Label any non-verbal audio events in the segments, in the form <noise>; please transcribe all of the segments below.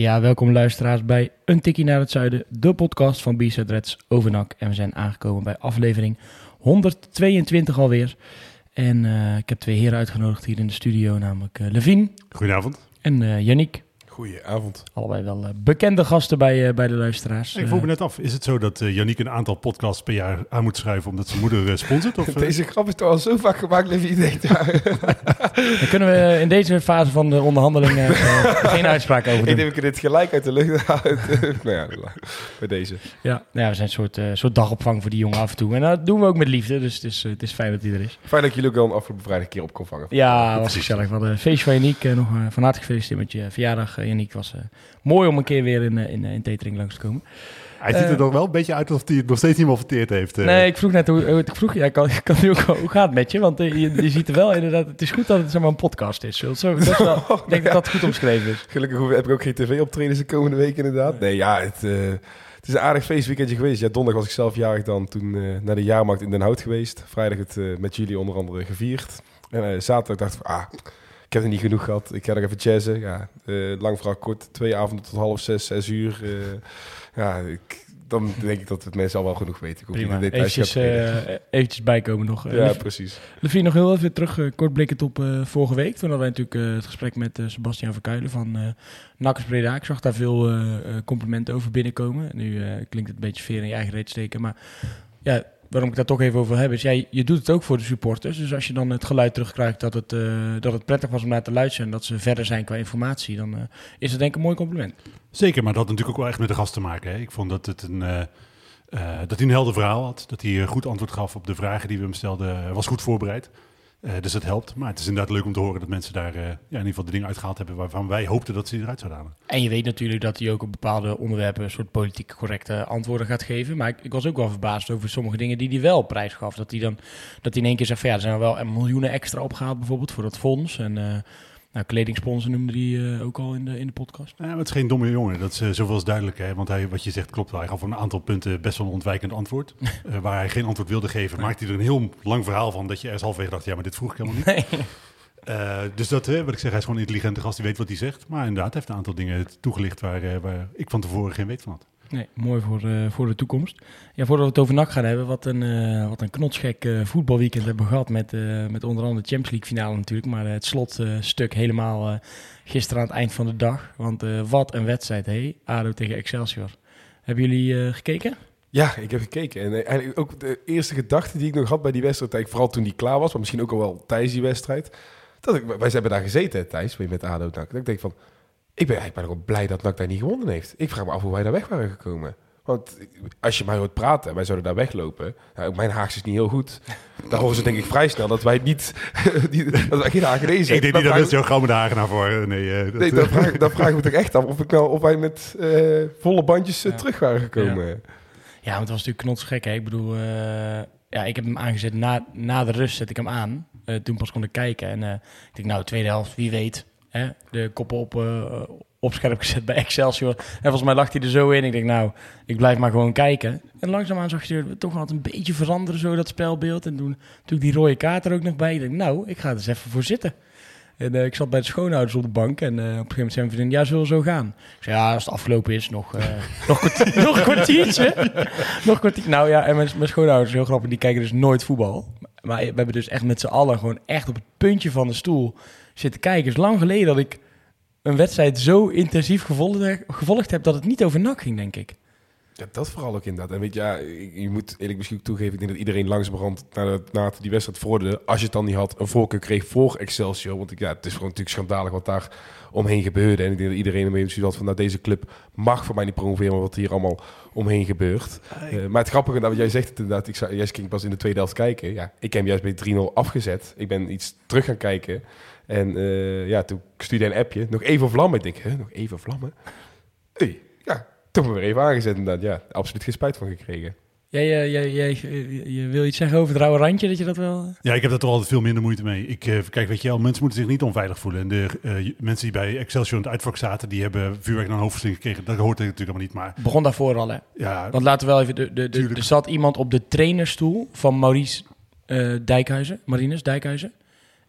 Ja, welkom luisteraars bij Een Tikkie naar het Zuiden, de podcast van B-Side Reds over NAC. En we zijn aangekomen bij aflevering 122 alweer. En eh, ik heb twee heren uitgenodigd hier in de studio, namelijk eh Levine Goedenavond. en eh Yannick. Goedenavond. Allebei wel eh, bekende gasten bij, eh, bij de luisteraars. Ik vroeg me Eh, net af, is het zo dat uh, Yannick een aantal podcasts per jaar aan moet schrijven omdat zijn moeder sponsort? Of? <laughs> Deze grap is toch al zo vaak gemaakt, ja. <laughs> daar kunnen we in deze fase van de onderhandelingen eh, <laughs> geen uitspraak over ik doen. denk dat ik dit gelijk uit de lucht haal. nou ja, bij deze. Ja, nou ja, we zijn een soort, eh, soort dagopvang voor die jongen af en toe. En dat doen we ook met liefde, dus het is, het is fijn dat hij er is. Fijn dat ik jullie ook wel een afgelopen vrijdag een keer op kon vangen. Ja, was gezellig. We hadden een feestje van Yannick. nog van harte gefeliciteerd met je verjaardag. Uh, Yannick was eh, mooi om een keer weer in, uh, in, in Tetering langs te komen. Hij ziet er Eh, nog wel een beetje uit alsof hij het nog steeds niet meer verteerd heeft. eh. Nee, ik vroeg net hoe, ik vroeg, ja, kan, kan nu ook, hoe gaat het met je? Want eh, je, je ziet er wel inderdaad, het is goed dat het zeg maar, een podcast is. Zo, zo, dat is wel, <laughs> ik denk dat dat goed omschreven is. Gelukkig heb ik ook geen tv-optredens de komende week inderdaad. Nee, ja, het, eh, het is een aardig feestweekendje geweest. Ja, donderdag was ik zelf jarig dan. Toen eh, naar de jaarmarkt in Den Hout geweest. Vrijdag het eh, met jullie onder andere gevierd. En eh, zaterdag dacht ik van, ah, ik heb er niet genoeg gehad. Ik ga nog even jazzen. Ja, eh, lang vooral kort. Twee avonden tot half zes, zes uur. eh, ja, ik, dan denk ik dat het mensen al wel genoeg weten. Ik hoef Prima. niet Eventjes, eh, eventjes bijkomen nog. Ja, precies. Levine, nog heel even terug, kort blikkend op vorige week. Toen hadden wij natuurlijk het gesprek met Sebastian Verkuilen van eh Nakkers Breda. Ik zag daar veel complimenten over binnenkomen. Nu klinkt het een beetje veer in je eigen reet steken. Maar ja, waarom ik daar toch even over hebben is... Jij, je doet het ook voor de supporters. Dus als je dan het geluid terugkrijgt dat het, eh, dat het prettig was om naar te luisteren... en dat ze verder zijn qua informatie... dan eh, is dat denk ik een mooi compliment. Zeker, maar dat had natuurlijk ook wel echt met de gast te maken. Hè. Ik vond dat, het een, eh, dat hij een helder verhaal had. Dat hij goed antwoord gaf op de vragen die we hem stelden. Was goed voorbereid. Eh, dus dat helpt. Maar het is inderdaad leuk om te horen dat mensen daar eh, ja, in ieder geval de dingen uitgehaald hebben waarvan wij hoopten dat ze eruit zouden halen. En je weet natuurlijk dat hij ook op bepaalde onderwerpen... een soort politiek correcte antwoorden gaat geven. Maar ik, ik was ook wel verbaasd over sommige dingen die hij wel prijs gaf. Dat hij dan dat hij in één keer zegt van... ja, er zijn wel een miljoenen extra opgehaald bijvoorbeeld voor dat fonds. En eh nou, kledingsponsor noemde hij eh, ook al in de, in de podcast. Ja, maar het is geen domme jongen. Dat is eh, zoveel is duidelijk. Hè? Want hij, wat je zegt klopt wel. Hij gaf op een aantal punten best wel een ontwijkend antwoord. <laughs> Eh, waar hij geen antwoord wilde geven, maakte hij er een heel lang verhaal van. Dat je ergens halverwege dacht, ja, maar dit vroeg ik helemaal niet. Nee. Dus dat, hè, wat ik zeg, hij is gewoon een intelligente gast. Die weet wat hij zegt. Maar inderdaad, hij heeft een aantal dingen toegelicht waar, waar ik van tevoren geen weet van had. Nee, mooi voor, eh, voor de toekomst. Ja, voordat we het over NAC gaan hebben, wat een, eh, wat een knotsgek eh, voetbalweekend hebben we gehad met, met onder andere de Champions League finale natuurlijk. Maar het slotstuk helemaal gisteren aan het eind van de dag. Want wat een wedstrijd, hé. ADO tegen Excelsior. Hebben jullie gekeken? Ja, ik heb gekeken. En eigenlijk ook de eerste gedachte die ik nog had bij die wedstrijd, vooral toen die klaar was, maar misschien ook al wel tijdens die wedstrijd. Dat ik, wij hebben daar gezeten, Thijs, met ADO. Dat ik denk van, ik ben eigenlijk wel blij dat NAC daar niet gewonnen heeft. Ik vraag me af hoe wij daar weg waren gekomen. Want als je mij hoort praten en wij zouden daar weglopen, nou, mijn Haags is niet heel goed. Dan horen ze denk ik vrij snel dat wij niet, <laughs> die, dat wij geen Hagenezen zijn. ik denk niet dat vraag het jouw Gouden Hagen naar voor. eh, Nee, eh, dat, Nee, dan vraag, dan vraag ik me toch echt af of, ik nou, of wij met eh, volle bandjes eh, Ja. terug waren gekomen. Ja, want het was natuurlijk knotsgek, hè. Ik bedoel, eh, ja, ik heb hem aangezet na, na de rust, zet ik hem aan. Eh, toen pas kon ik kijken. En eh, ik denk, nou, tweede helft, wie weet. De koppen op, eh, op scherp gezet bij Excelsior. En volgens mij lag hij er zo in. Ik denk, nou, ik blijf maar gewoon kijken. En langzaamaan zag je toch altijd een beetje veranderen, zo dat spelbeeld. En toen, toen die rode kaart er ook nog bij. Ik denk, nou, ik ga er eens even voor zitten. En eh, ik zat bij de schoonouders op de bank en eh, op een gegeven moment zei mijn vriendin, ja, zullen we zo gaan? Ik zei, ja, als het afgelopen is, nog, eh, <laughs> nog, kwartier, <laughs> nog kwartiertje. <laughs> nog kwartier. Nou ja, en mijn, mijn schoonouders, heel grappig, die kijken dus nooit voetbal. Maar we hebben dus echt met z'n allen gewoon echt op het puntje van de stoel zitten kijken. Het is lang geleden dat ik een wedstrijd zo intensief gevolgd, gevolgd heb dat het niet over NAC ging, denk ik. Ja, dat vooral ook inderdaad. En weet je, ja, je moet eerlijk misschien toegeven, ik denk dat iedereen langzamerhand na, de, na die wedstrijd vorderde, als je het dan niet had, een voorkeur kreeg voor Excelsior. Want ik, ja, het is gewoon natuurlijk schandalig wat daar omheen gebeurde. En ik denk dat iedereen ermee zoiets had van, nou, deze club mag voor mij niet promoveren, maar wat hier allemaal omheen gebeurt. Eh, maar het grappige, nou, wat jij zegt het inderdaad, ik jij ging pas in de tweede helft kijken. Ja, ik heb juist bij 3-0 afgezet. Ik ben iets terug gaan kijken. En eh, ja, toen stuurde hij een appje. Nog even vlammen. Ik denk, hè, nog even vlammen? Hey, ja, toch maar weer even aangezet inderdaad. Ja, absoluut geen spijt van gekregen. Jij, eh, jij, jij, je- je wil iets zeggen over het rauwe randje, dat je dat wel... eh? Ja, ik heb daar toch altijd veel minder moeite mee. Ik, eh, kijk, weet je wel, mensen moeten zich niet onveilig voelen. En de eh, mensen die bij Excelsior in het uitvak zaten, die hebben vuurwerk naar hun hoofdstring gekregen. Dat hoort er natuurlijk allemaal niet. Maar begon daarvoor al, hè? ja, Want laten we wel even... De, de, de, er zat iemand op de trainerstoel van Maurice eh, Dijkhuizen. Marinus Dijkhuizen.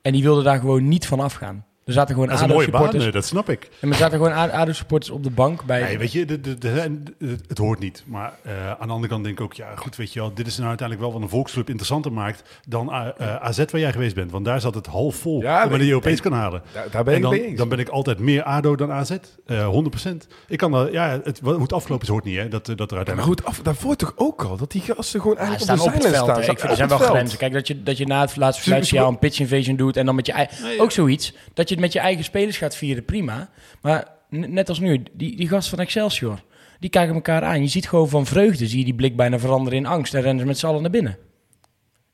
En die wilde daar gewoon niet van afgaan. Er zaten gewoon dat is een mooie baan, ADO-supporters... dat snap ik. En er zaten gewoon ADO-supporters op de bank bij... Nee, weet je, de, de, de- de- het hoort niet. Maar eh, aan de andere kant denk ik ook, ja goed, weet je wel, dit is nou uiteindelijk wel wat een volksclub interessanter maakt dan eh, eh, AZ waar jij geweest bent. Want daar zat het half vol Ja, nee, je Europees nee. kan halen. Daar, daar ben En ik dan, mee eens. dan ben ik altijd meer ADO dan AZ. eh 100%. Ik kan dat, ja, het, wat- hoe het afgelopen is hoort niet, hè, dat, dat er Ja, maar uiteindelijk... goed, af, daarvoor toch ook al? Dat die gasten gewoon Ja, eigenlijk staan op de zijlijn staan. Ik vind, er zijn wel grenzen. Kijk, dat je, dat je na het laatste ze- een pitch invasion doet en dan met je ei- Nee, Ook zoiets. Dat je het met je eigen spelers gaat vieren, prima. Maar net als nu, die, die gast van Excelsior, die kijken elkaar aan. Je ziet gewoon van vreugde, zie je die blik bijna veranderen in angst. En rennen ze met z'n allen naar binnen.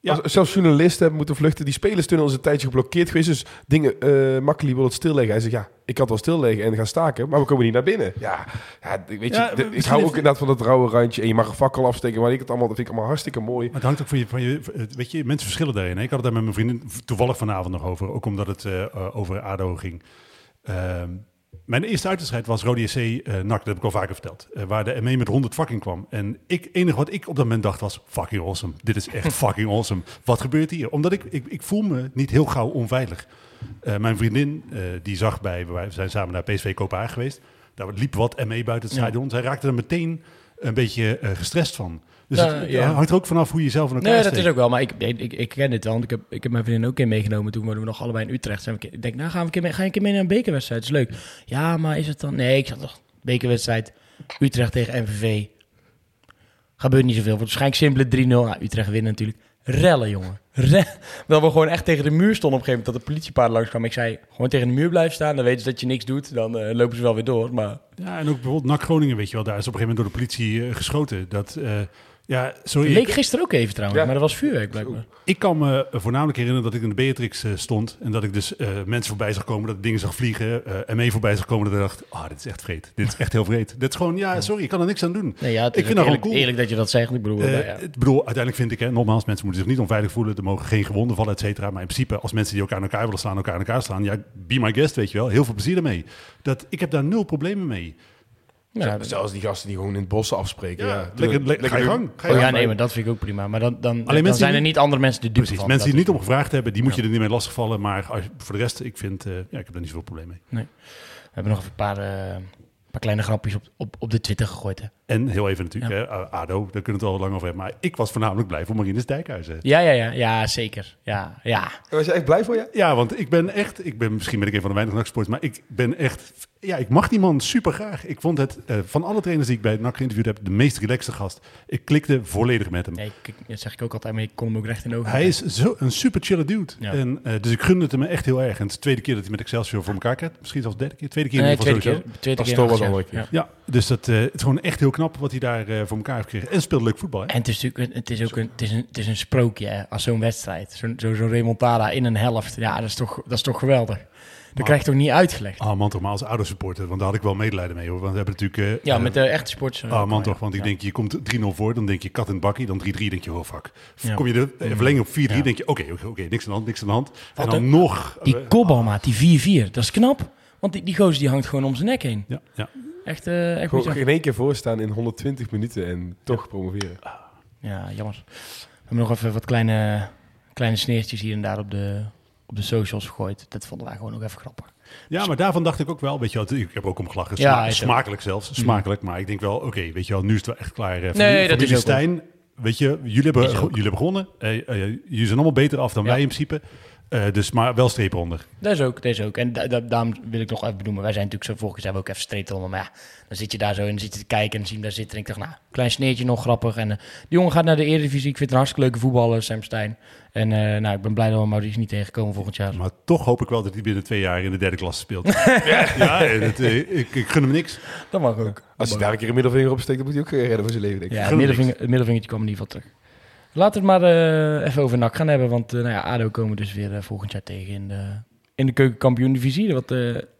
Ja. Als, zelfs journalisten hebben moeten vluchten. Die spelerstunnel is een tijdje geblokkeerd geweest. Dus dingen, eh Makkeli wil het stilleggen. Hij zegt, ja, ik kan het wel stilleggen en gaan staken. Maar we komen niet naar binnen. Ja, ja weet je, Ja, de- ik hou ook inderdaad van dat rauwe randje. En je mag een fakkel afsteken. Maar ik het allemaal, dat vind ik allemaal hartstikke mooi. Maar het hangt ook van je, van je, weet je, mensen verschillen daarin. hè. Ik had het daar met mijn vriendin toevallig vanavond nog over, ook omdat het eh, eh, over ADO ging. Ehm, mijn eerste uitwedstrijd was Rode SC eh NAC, dat heb ik al vaker verteld. eh, waar de ME met 100 fucking kwam. En ik, enig wat ik op dat moment dacht was, fucking awesome. Dit is echt <laughs> fucking awesome. Wat gebeurt hier? Omdat ik, ik, ik voel me niet heel gauw onveilig. Eh, mijn vriendin, eh, die zag bij, we zijn samen naar PSV Kopenhagen geweest. Daar liep wat ME buiten het Ja. stadion. Zij raakte er meteen een beetje eh, gestrest van. Dus Ja, het, ja. hangt er ook vanaf hoe je zelf in elkaar Nee, dat steekt. is ook wel. Maar ik, ik, ik, ken dit wel. Want ik heb, ik heb mijn vriendin ook een keer meegenomen. Toen waren we nog allebei in Utrecht. Zijn ik denk, nou gaan we een keer mee, ga je een keer mee naar een bekerwedstrijd. Dat is leuk. Ja, maar is het dan... Nee, ik zat toch... Bekerwedstrijd. Utrecht tegen MVV. Gebeurt niet zoveel. Wordt waarschijnlijk simpele 3-0. Nou, Utrecht winnen natuurlijk. Rellen, jongen. Re dat we gewoon echt tegen de muur stonden op een gegeven moment. Dat de politiepaard langs kwam. Ik zei, gewoon tegen de muur blijven staan. Dan weten ze dat je niks doet. Dan eh, lopen ze wel weer door. Maar Ja, en ook bijvoorbeeld NAC Groningen, weet je wel, daar is op een gegeven moment door de politie eh, geschoten. Dat, eh, ja, sorry, het leek ik, gisteren ook even trouwens. Ja. Maar dat was vuurwerk blijkbaar. ik kan me voornamelijk herinneren dat ik in de Beatrix eh, stond en dat ik dus eh, mensen voorbij zag komen, dat ik dingen zag vliegen, eh, en mee voorbij zag komen, dat ik dacht, ah, dit is echt vreed. Dit is echt heel vreed. Dit is gewoon, ja, sorry, ik kan er niks aan doen. Nee, ja, het Ik is vind dat eerlijk, gewoon cool. eerlijk dat je dat zegt. Ik bedoel, Eh, maar ja. Ik bedoel, uiteindelijk vind ik, hè, nogmaals, mensen moeten zich niet onveilig voelen. Er mogen geen gewonden vallen, et cetera. Maar in principe, als mensen die elkaar aan elkaar willen slaan, elkaar aan elkaar slaan, ja, be my guest, weet je wel. Heel veel plezier ermee. Dat, ik heb daar nul problemen mee. Ja, Zelfs die gasten die gewoon in het bos afspreken. Ja, Ja, lekker, gang. Ga Oh ja, nee, maar dat vind ik ook prima. Maar dan, dan, dan mensen zijn die er niet andere mensen de dupe Precies, van. mensen die niet om gevraagd hebben, die moet je er niet mee lastigvallen. Maar als, voor de rest, ik vind, eh, ja, ik heb daar niet zoveel probleem mee. is- We hebben nog even een paar, eh, paar kleine grapjes op, op, op de Twitter gegooid. Hè. En heel even natuurlijk, hè, eh, ADO, daar kunnen we het wel lang over hebben. Maar ik was voornamelijk blij voor Marinus Dijkhuizen. Ja, ja, ja, ja, zeker. Ja, ja. Was je echt blij voor je? Ja, want ik ben echt, ik ben, misschien ben ik een van de weinige NAC-sports, maar ik ben echt, ja, ik mag die man super graag. Ik vond het, eh, van alle trainers die ik bij NAC geïnterviewd heb, de meest relaxte gast. Ik klikte volledig met hem. Nee, ik, dat zeg ik ook altijd, maar ik kon hem ook recht in de ogen. Hij is zo, een super chille dude. Ja. En, eh, dus ik gunde het hem echt heel erg. En het is de tweede keer dat hij met Excelsior voor elkaar krijgt. Misschien zelfs de derde keer. Tweede keer in Nee, ieder tweede geval keer. sowieso. Tweede keer was al. Ja. Ja, dus dat, eh, het is gewoon echt heel knap wat hij daar eh, voor elkaar heeft gekregen. En speelt leuk voetbal, hè? En het is natuurlijk, het is ook een, het is een, het is een sprookje hè, als zo'n wedstrijd. Zo'n zo, zo'n remontada in een helft. Ja, dat is toch, dat is toch geweldig. Dat krijg je toch niet uitgelegd? Ah, man toch, maar als oudersupporter, want daar had ik wel medelijden mee, hoor. Want we hebben natuurlijk... eh, Ja, eh, met de echte sports. Ah, man toch, want ik denk, je komt 3-0 voor, dan denk je kat in het bakkie, dan 3-3, denk je, oh fuck. Ja. Kom je de eh, verlenging op 4-3, Ja. denk je, oké, oké, niks aan de hand, niks aan de hand. Wat en dan een- nog... Die eh, kopbal, maat, die 4-4, dat is knap. Want die, die gozer die hangt gewoon om zijn nek heen. Ja, ja. Echt, eh echt Gewoon geen één keer voorstaan in 120 minuten en toch promoveren. Ja, jammer. We hebben nog even wat kleine, kleine sneertjes hier en daar op de, op de socials gegooid. Dat vonden wij gewoon ook even grappig. ja, maar daarvan dacht ik ook wel, weet je wel, ik heb ook om gelachen. Ja, Sma- ook- smakelijk zelfs, smakelijk. Maar ik denk wel, oké, weet je wel, nu is het wel echt klaar. eh, Nee, dat is Stijn, weet je, jullie hebben, jullie hebben gewonnen. Eh, jullie zijn allemaal beter af dan Ja. wij in principe. Eh, dus, maar wel strepen onder. Dat is ook, dat is ook. En da- da- daarom wil ik nog even benoemen. Wij zijn natuurlijk zo, vorige keer zijn we ook even streep onder. Maar ja, dan zit je daar zo en dan zit je te kijken en dan zie je hem daar zitten. En ik dacht, nou, klein sneertje nog grappig. En eh, die jongen gaat naar de Eredivisie. Ik vind het een hartstikke leuke voetballer, Sam Stein. En eh, nou, ik ben blij dat we Maurice niet tegenkomen volgend jaar. Maar toch hoop ik wel dat hij binnen twee jaar in de derde klasse speelt. <laughs> ja, eh, ik, ik gun hem niks. Dat mag ook. Als hij daar een keer een middelvinger op steekt, dan moet hij ook redden voor zijn leven, denk ik. Ja, het middelvinger, het middelvingertje kwam in ieder geval terug. Laten we het maar eh, even over NAC gaan hebben. Want eh, nou ja, ADO komen we dus weer eh, volgend jaar tegen in de, in de keukenkampioen-divisie. Wat,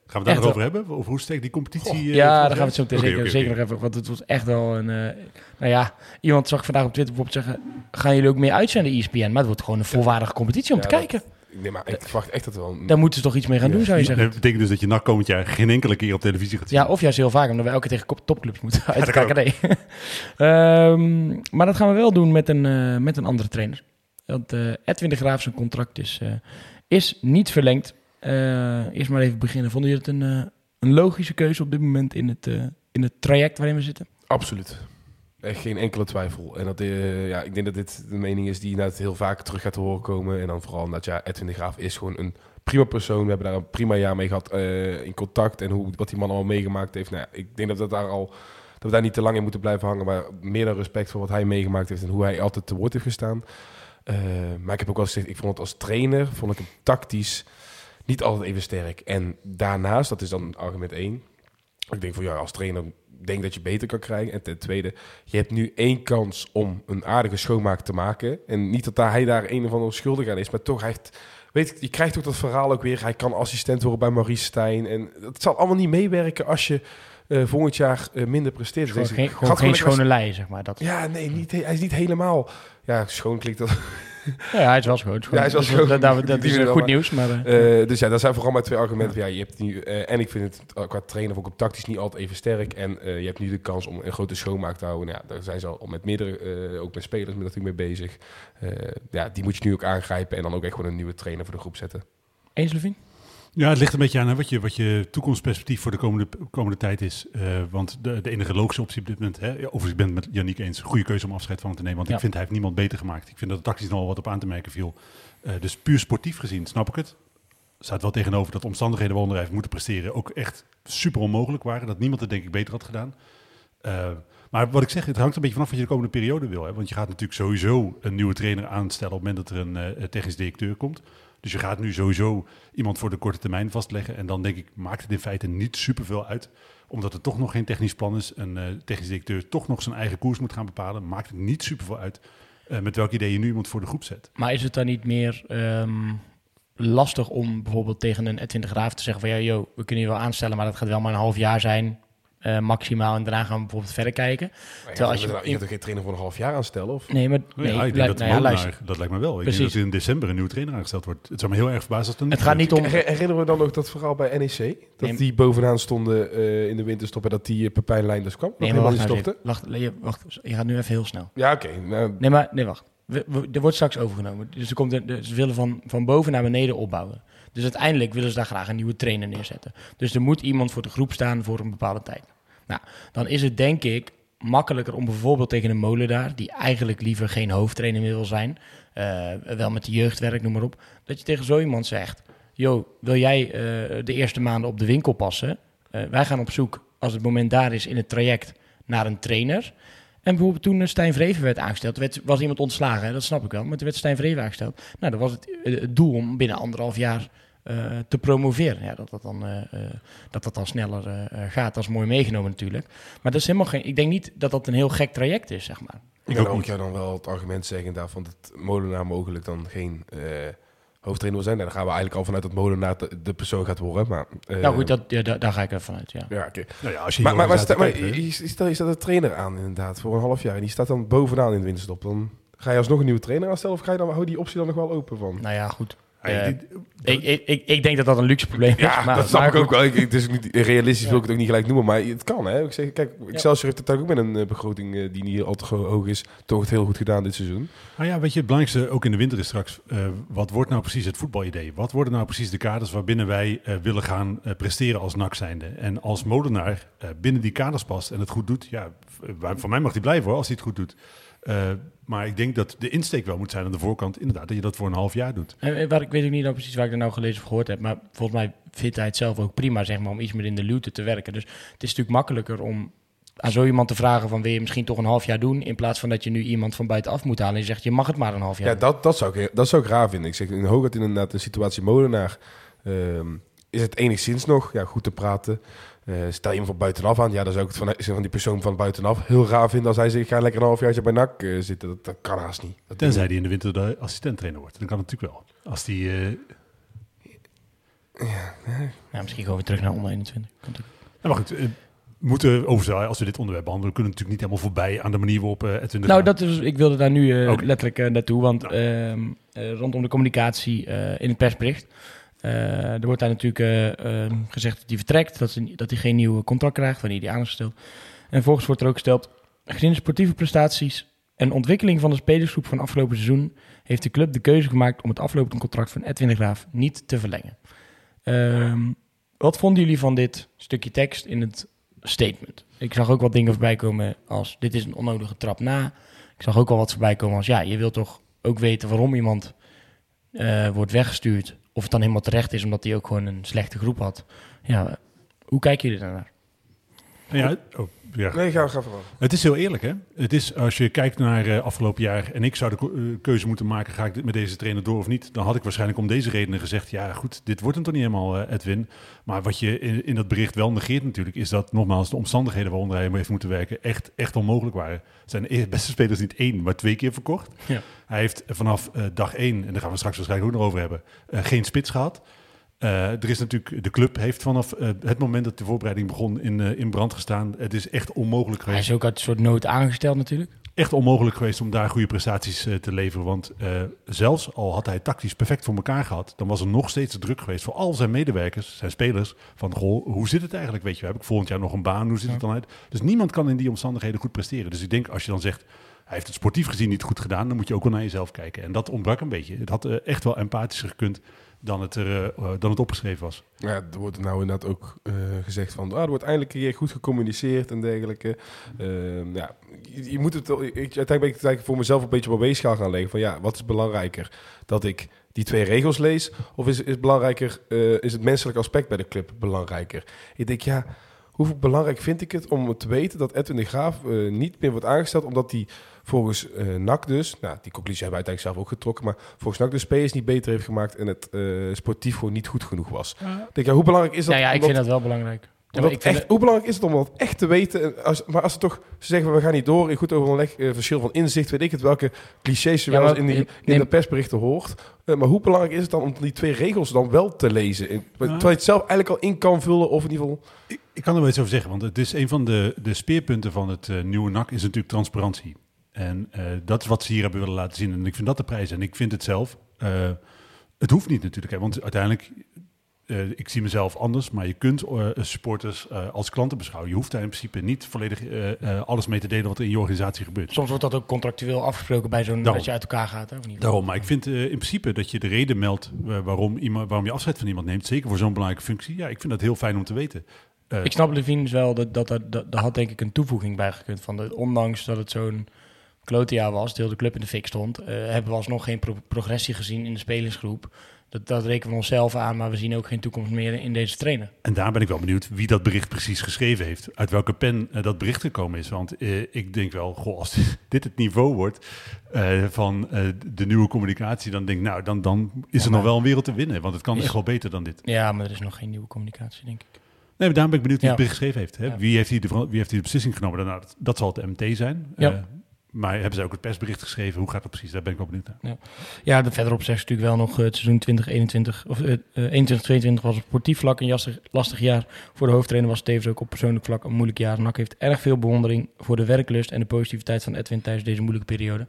Gaan we daarover hebben? Over hoe steekt die competitie? ja, daar gaan we het zo meteen zeker, nog even. Want het was echt wel een. nou ja, iemand zag vandaag op Twitter bijvoorbeeld zeggen: gaan jullie ook meer uitzenden, ESPN? Maar het wordt gewoon een volwaardige competitie om Ja, te dat- kijken. Nee, maar ik verwacht echt dat er wel... een- Daar moeten ze toch iets mee gaan doen, zou je zeggen? Dat betekent dus dat je NAC komend jaar geen enkele keer op televisie gaat zien. Ja, of juist heel vaak, omdat we elke keer tegen topclubs moeten uit de dat kan KKD. <laughs> Ehm, maar dat gaan we wel doen met een, eh, met een andere trainer. Want eh, Edwin de Graaf, zijn contract is, eh, is niet verlengd. Eh, eerst maar even beginnen. Vonden jullie het een, eh, een logische keuze op dit moment in het, eh, in het traject waarin we zitten? Absoluut. Geen enkele twijfel. En dat, eh, ja, ik denk dat dit de mening is die inderdaad heel vaak terug gaat horen komen. En dan vooral dat ja, Edwin de Graaf is gewoon een prima persoon. We hebben daar een prima jaar mee gehad eh, in contact. En hoe, wat die man al meegemaakt heeft. Nou, ja, ik denk dat, dat, daar al, dat we daar niet te lang in moeten blijven hangen. Maar meer dan respect voor wat hij meegemaakt heeft. En hoe hij altijd te woord heeft gestaan. Eh, maar ik heb ook wel gezegd, ik vond het als trainer, vond ik tactisch niet altijd even sterk. En daarnaast, dat is dan argument één. Ik denk van ja, als trainer denk dat je beter kan krijgen. En ten tweede, je hebt nu één kans om een aardige schoonmaak te maken. En niet dat daar, hij daar een of andere schuldig aan is, maar toch echt... Weet je, je krijgt toch dat verhaal ook weer. Hij kan assistent worden bij Maurice Stijn. En het zal allemaal niet meewerken als je eh, volgend jaar eh, minder presteert. Gewoon Dus geen, gewoon geen schone lei, zeg maar. Dat. Ja, nee, niet, hij is niet helemaal... Ja, schoon klinkt dat. Ja, hij is wel schoon. Ja, hij is wel Dus schoon. Dat, dat, <laughs> is wil goed nieuws, maar... eh, Eh, dus ja, dat zijn vooral mijn twee argumenten. Ja, je hebt nu, eh, en ik vind het eh, qua trainer vond ik hem tactisch niet altijd even sterk. En eh, je hebt nu de kans om een grote schoonmaak te houden. Nou, ja, daar zijn ze al met meerdere, eh, ook met spelers met natuurlijk mee bezig. Eh, ja, die moet je nu ook aangrijpen en dan ook echt gewoon een nieuwe trainer voor de groep zetten. Eens, Levine? Ja, het ligt een beetje aan hè, wat, je, wat je toekomstperspectief voor de komende, komende tijd is. Eh, want de, de enige logische optie op dit moment, hè, overigens ik ben het met Yannick eens, goede keuze om afscheid van hem te nemen. Want Ja. ik vind hij heeft niemand beter gemaakt. Ik vind dat er tactisch nog wel wat op aan te merken viel. Eh, dus puur sportief gezien, snap ik het. Staat wel tegenover dat de omstandigheden waaronder hij heeft moeten presteren ook echt super onmogelijk waren. Dat niemand het denk ik beter had gedaan. Eh, maar wat ik zeg, het hangt een beetje vanaf wat je de komende periode wil. Hè? Want je gaat natuurlijk sowieso een nieuwe trainer aanstellen op het moment dat er een technisch directeur komt. Dus je gaat nu sowieso iemand voor de korte termijn vastleggen. En dan denk ik, maakt het in feite niet superveel uit. Omdat er toch nog geen technisch plan is. Een eh, technisch directeur toch nog zijn eigen koers moet gaan bepalen. Maakt het niet superveel uit eh, met welk idee je nu iemand voor de groep zet. Maar is het dan niet meer ehm, lastig om bijvoorbeeld tegen een Edwin de Graaf te zeggen van... Ja, yo, we kunnen je wel aanstellen, maar dat gaat wel maar een half jaar zijn, eh, maximaal. En daarna gaan we bijvoorbeeld verder kijken. Terwijl als je, je- gaat toch geen trainer voor een half jaar aanstellen? Of? Nee, maar nee, ja, ik denk lu- dat, nou ja, luister. dat lijkt me wel. Ik Precies. denk dat er in december een nieuwe trainer aangesteld wordt. Het zou me heel erg verbazen als het Het gaat niet om... Her- Herinneren we dan nog dat verhaal bij NEC? Dat Nee. die bovenaan stonden eh, in de winterstop en dat die uh, Pepijn Leinders kwam? Nee, maar helemaal wacht, nou wacht, wacht, je gaat nu even heel snel. Ja, oké. nou, Nee, maar nee, wacht. We- we- er wordt straks overgenomen. Dus er komt een, ze willen van, van boven naar beneden opbouwen. Dus uiteindelijk willen ze daar graag een nieuwe trainer neerzetten. Dus er moet iemand voor de groep staan voor een bepaalde tijd. Nou, dan is het denk ik makkelijker om bijvoorbeeld tegen een molenaar... die eigenlijk liever geen hoofdtrainer meer wil zijn... eh, wel met de jeugdwerk, noem maar op... dat je tegen zo iemand zegt... Yo, wil jij eh, de eerste maanden op de winkel passen? Eh, wij gaan op zoek, als het moment daar is in het traject, naar een trainer... En bijvoorbeeld toen Stijn Vreven werd aangesteld, werd, was iemand ontslagen, hè, dat snap ik wel. Maar toen werd Stijn Vreven aangesteld. Nou, dan was het, doel om binnen anderhalf jaar te promoveren. Ja, dat dat dan, eh, eh, dat dat dan sneller eh, eh, gaat, dat is mooi meegenomen natuurlijk. Maar dat is helemaal geen, ik denk niet dat dat een heel gek traject is, zeg maar. Ik ook kan ook jou dan wel het argument zeggen daarvan dat Molenaar mogelijk dan geen eh, hoofdtrainer wil zijn. Nou, dan gaan we eigenlijk al vanuit dat Molenaar de, de persoon gaat worden. Maar, eh, nou goed, dat, ja, daar, daar ga ik even vanuit, ja. Ja, oké. Nou ja, als je Maar, maar, maar, stel, maar je, stel je staat een trainer aan inderdaad voor een half jaar en die staat dan bovenaan in de winterstop. Dan ga je alsnog een nieuwe trainer aanstellen of ga je dan, hou die optie dan nog wel open van? Nou ja, goed. Eh, die- Ik, ik, ik, ik denk dat dat een luxe probleem is. Ja, maar, dat snap maar ik ook wel. Ik, niet realistisch, Ja. wil ik het ook niet gelijk noemen, maar het kan. Hè? Ik zeg, kijk, Excelsior heeft het ook met een eh, begroting eh, die niet al te hoog is, toch het heel goed gedaan dit seizoen. Nou ja, weet je, het belangrijkste ook in de winter is straks, eh, wat wordt nou precies het voetbalidee? Wat worden nou precies de kaders waarbinnen wij willen gaan presteren als NAC zijnde? En als molenaar eh, binnen die kaders past en het goed doet, ja, voor mij mag hij blijven hoor, als hij het goed doet. Eh, maar ik denk dat de insteek wel moet zijn aan de voorkant, inderdaad, dat je dat voor een half jaar doet. En eh, waar, ik weet ook niet nou precies waar ik er nou gelezen of gehoord heb, maar volgens mij vindt hij het zelf ook prima, zeg maar, om iets meer in de luwte te werken. Dus het is natuurlijk makkelijker om aan zo iemand te vragen van wil je misschien toch een half jaar doen, in plaats van dat je nu iemand van buitenaf moet halen en je zegt je mag het maar een half jaar Ja, dat, dat, zou ik, dat zou ik raar vinden. Ik zeg in hooguit inderdaad de situatie Molenaar ehm, is het enigszins nog ja, goed te praten. Eh, stel je hem van buitenaf aan, ja, dan zou ik het van, van die persoon van buitenaf heel raar vinden als hij zegt, ik ga lekker een half jaar bij NAC eh, zitten. Dat, dat kan haast niet. Dat Tenzij hij in de winter de assistent-trainer wordt. Dan kan het natuurlijk wel. Als die, eh, Ja, misschien gewoon weer terug naar onder 21. Kan natuurlijk. nou, maar goed, we moeten overigens, als we dit onderwerp behandelen, kunnen we natuurlijk niet helemaal voorbij aan de manier waarop eh Edwin de Nou, dat is, ik wilde daar nu eh, letterlijk naartoe, want ehm, eh, rondom de communicatie eh, in het persbericht, er wordt daar natuurlijk eh, ehm, gezegd dat hij vertrekt, dat, dat hij geen nieuw contract krijgt, wanneer hij aan is. En vervolgens wordt er ook gesteld, gezien de sportieve prestaties en ontwikkeling van de spelersgroep van afgelopen seizoen, heeft de club de keuze gemaakt om het aflopende contract van Edwin de Graaf niet te verlengen. Ehm, wat vonden jullie van dit stukje tekst in het statement? Ik zag ook wat dingen voorbij komen als dit is een onnodige trap na. Ik zag ook al wat voorbij komen als ja, je wilt toch ook weten waarom iemand eh, wordt weggestuurd. Of het dan helemaal terecht is omdat hij ook gewoon een slechte groep had. Ja, hoe kijken jullie daarnaar? Ja, oh, ja. Nee, ga, ga vooral. Het is heel eerlijk, hè? Het is, als je kijkt naar eh, afgelopen jaar en ik zou de eh, keuze moeten maken, ga ik dit met deze trainer door of niet? Dan had ik waarschijnlijk om deze redenen gezegd, ja goed, dit wordt hem toch niet helemaal, eh, Edwin. Maar wat je in, in dat bericht wel negeert natuurlijk, is dat nogmaals de omstandigheden waaronder hij heeft moeten werken echt, echt onmogelijk waren. Zijn de beste spelers niet één, maar twee keer verkocht. Ja. Hij heeft vanaf dag één, en daar gaan we straks waarschijnlijk ook nog over hebben, geen spits gehad. Eh, er is natuurlijk, de club heeft vanaf eh, het moment dat de voorbereiding begon in, eh, in brand gestaan. Het is echt onmogelijk Hij geweest is ook uit een soort nood aangesteld natuurlijk. echt onmogelijk geweest om daar goede prestaties te leveren. Want zelfs al had hij tactisch perfect voor elkaar gehad, dan was er nog steeds de druk geweest voor al zijn medewerkers, zijn spelers. Van goh, hoe zit het eigenlijk? Weet je, heb ik volgend jaar nog een baan? Hoe ziet het dan uit? Dus niemand kan in die omstandigheden goed presteren. Dus ik denk als je dan zegt. Hij heeft het sportief gezien niet goed gedaan. Dan moet je ook wel naar jezelf kijken. En dat ontbrak een beetje. Het had echt wel empathischer gekund dan het, er, eh, eh, dan het opgeschreven was. Ja, er wordt nou inderdaad ook eh, gezegd van, ah, er wordt eindelijk een keer goed gecommuniceerd en dergelijke. Ehm, ja, je, moet het, ik, uiteindelijk ben ik eigenlijk voor mezelf een beetje op een weegschaal gaan leggen van, ja, wat is belangrijker? Dat ik die twee regels lees? Of is, is, belangrijker, is het menselijk aspect bij de club belangrijker? Ik denk, ja, hoe belangrijk vind ik het om te weten dat Edwin de Graaf niet meer wordt aangesteld omdat hij volgens eh NAC dus, nou, die conclusie hebben we uiteindelijk zelf ook getrokken, maar volgens NAC de spelers niet beter heeft gemaakt en het eh, sportief gewoon niet goed genoeg was. Ik Denk, ja, hoe belangrijk is dat? Ja, ja ik omdat- vind dat wel belangrijk. Ja, omdat maar ik vind echt, hoe belangrijk is het om dat echt te weten? En Als, maar als ze toch ze zeggen, we gaan niet door, in goed overleg, eh, verschil van inzicht, weet ik het, welke clichés je Ja, wel eens in, die, in neem- de persberichten hoort. Eh, maar hoe belangrijk is het dan om die twee regels dan wel te lezen? In- Terwijl je het zelf eigenlijk al in kan vullen, of in ieder geval... Ik, ik kan er wel iets over zeggen, want het is een van de, de speerpunten van het eh, nieuwe NAC is natuurlijk transparantie. En eh, dat is wat ze hier hebben willen laten zien. En ik vind dat de prijs. En ik vind het zelf. eh, het hoeft niet natuurlijk, hè, want uiteindelijk. eh, ik zie mezelf anders, maar je kunt supporters als klanten beschouwen. Je hoeft daar in principe niet volledig alles mee te delen wat er in je organisatie gebeurt. Soms wordt dat ook contractueel afgesproken bij zo'n dat je uit elkaar gaat. Hè, of niet? Daarom, maar ik vind in principe dat je de reden meldt waarom, iemand, waarom je afscheid van iemand neemt. Zeker voor zo'n belangrijke functie. Ja, ik vind dat heel fijn om te weten. Ik snap Levine wel, dat, dat, dat, had denk ik een toevoeging bij gekund. Van de, ondanks dat het zo'n klote jaar was, de hele club in de fik stond, eh, hebben we alsnog geen pro- progressie gezien in de spelersgroep. Dat, dat rekenen we onszelf aan, maar we zien ook geen toekomst meer in deze trainer. En daar ben ik wel benieuwd wie dat bericht precies geschreven heeft. Uit welke pen eh, dat bericht gekomen is. Want eh, ik denk wel, goh, als <laughs> dit het niveau wordt van de nieuwe communicatie, dan denk ik, nou, dan, dan is er nog wel een wereld te winnen. Want het kan Is- echt wel beter dan dit. Ja, maar er is nog geen nieuwe communicatie, denk ik. Nee, maar daarom ben ik benieuwd wie Ja. het bericht geschreven heeft. Hè? Ja. Wie, heeft hier de, wie heeft de beslissing genomen? Nou, dat, dat zal het MT zijn. Ja. Eh, maar hebben ze ook het persbericht geschreven? Hoe gaat dat precies? Daar ben ik wel benieuwd naar. Ja, de verderop zegt ze natuurlijk wel nog eh, het seizoen 2021 of eh, eh, 21-22 was op sportief vlak een lastig, lastig jaar. Voor de hoofdtrainer was het tevens ook op persoonlijk vlak een moeilijk jaar. NAC heeft erg veel bewondering voor de werklust en de positiviteit van Edwin tijdens deze moeilijke periode.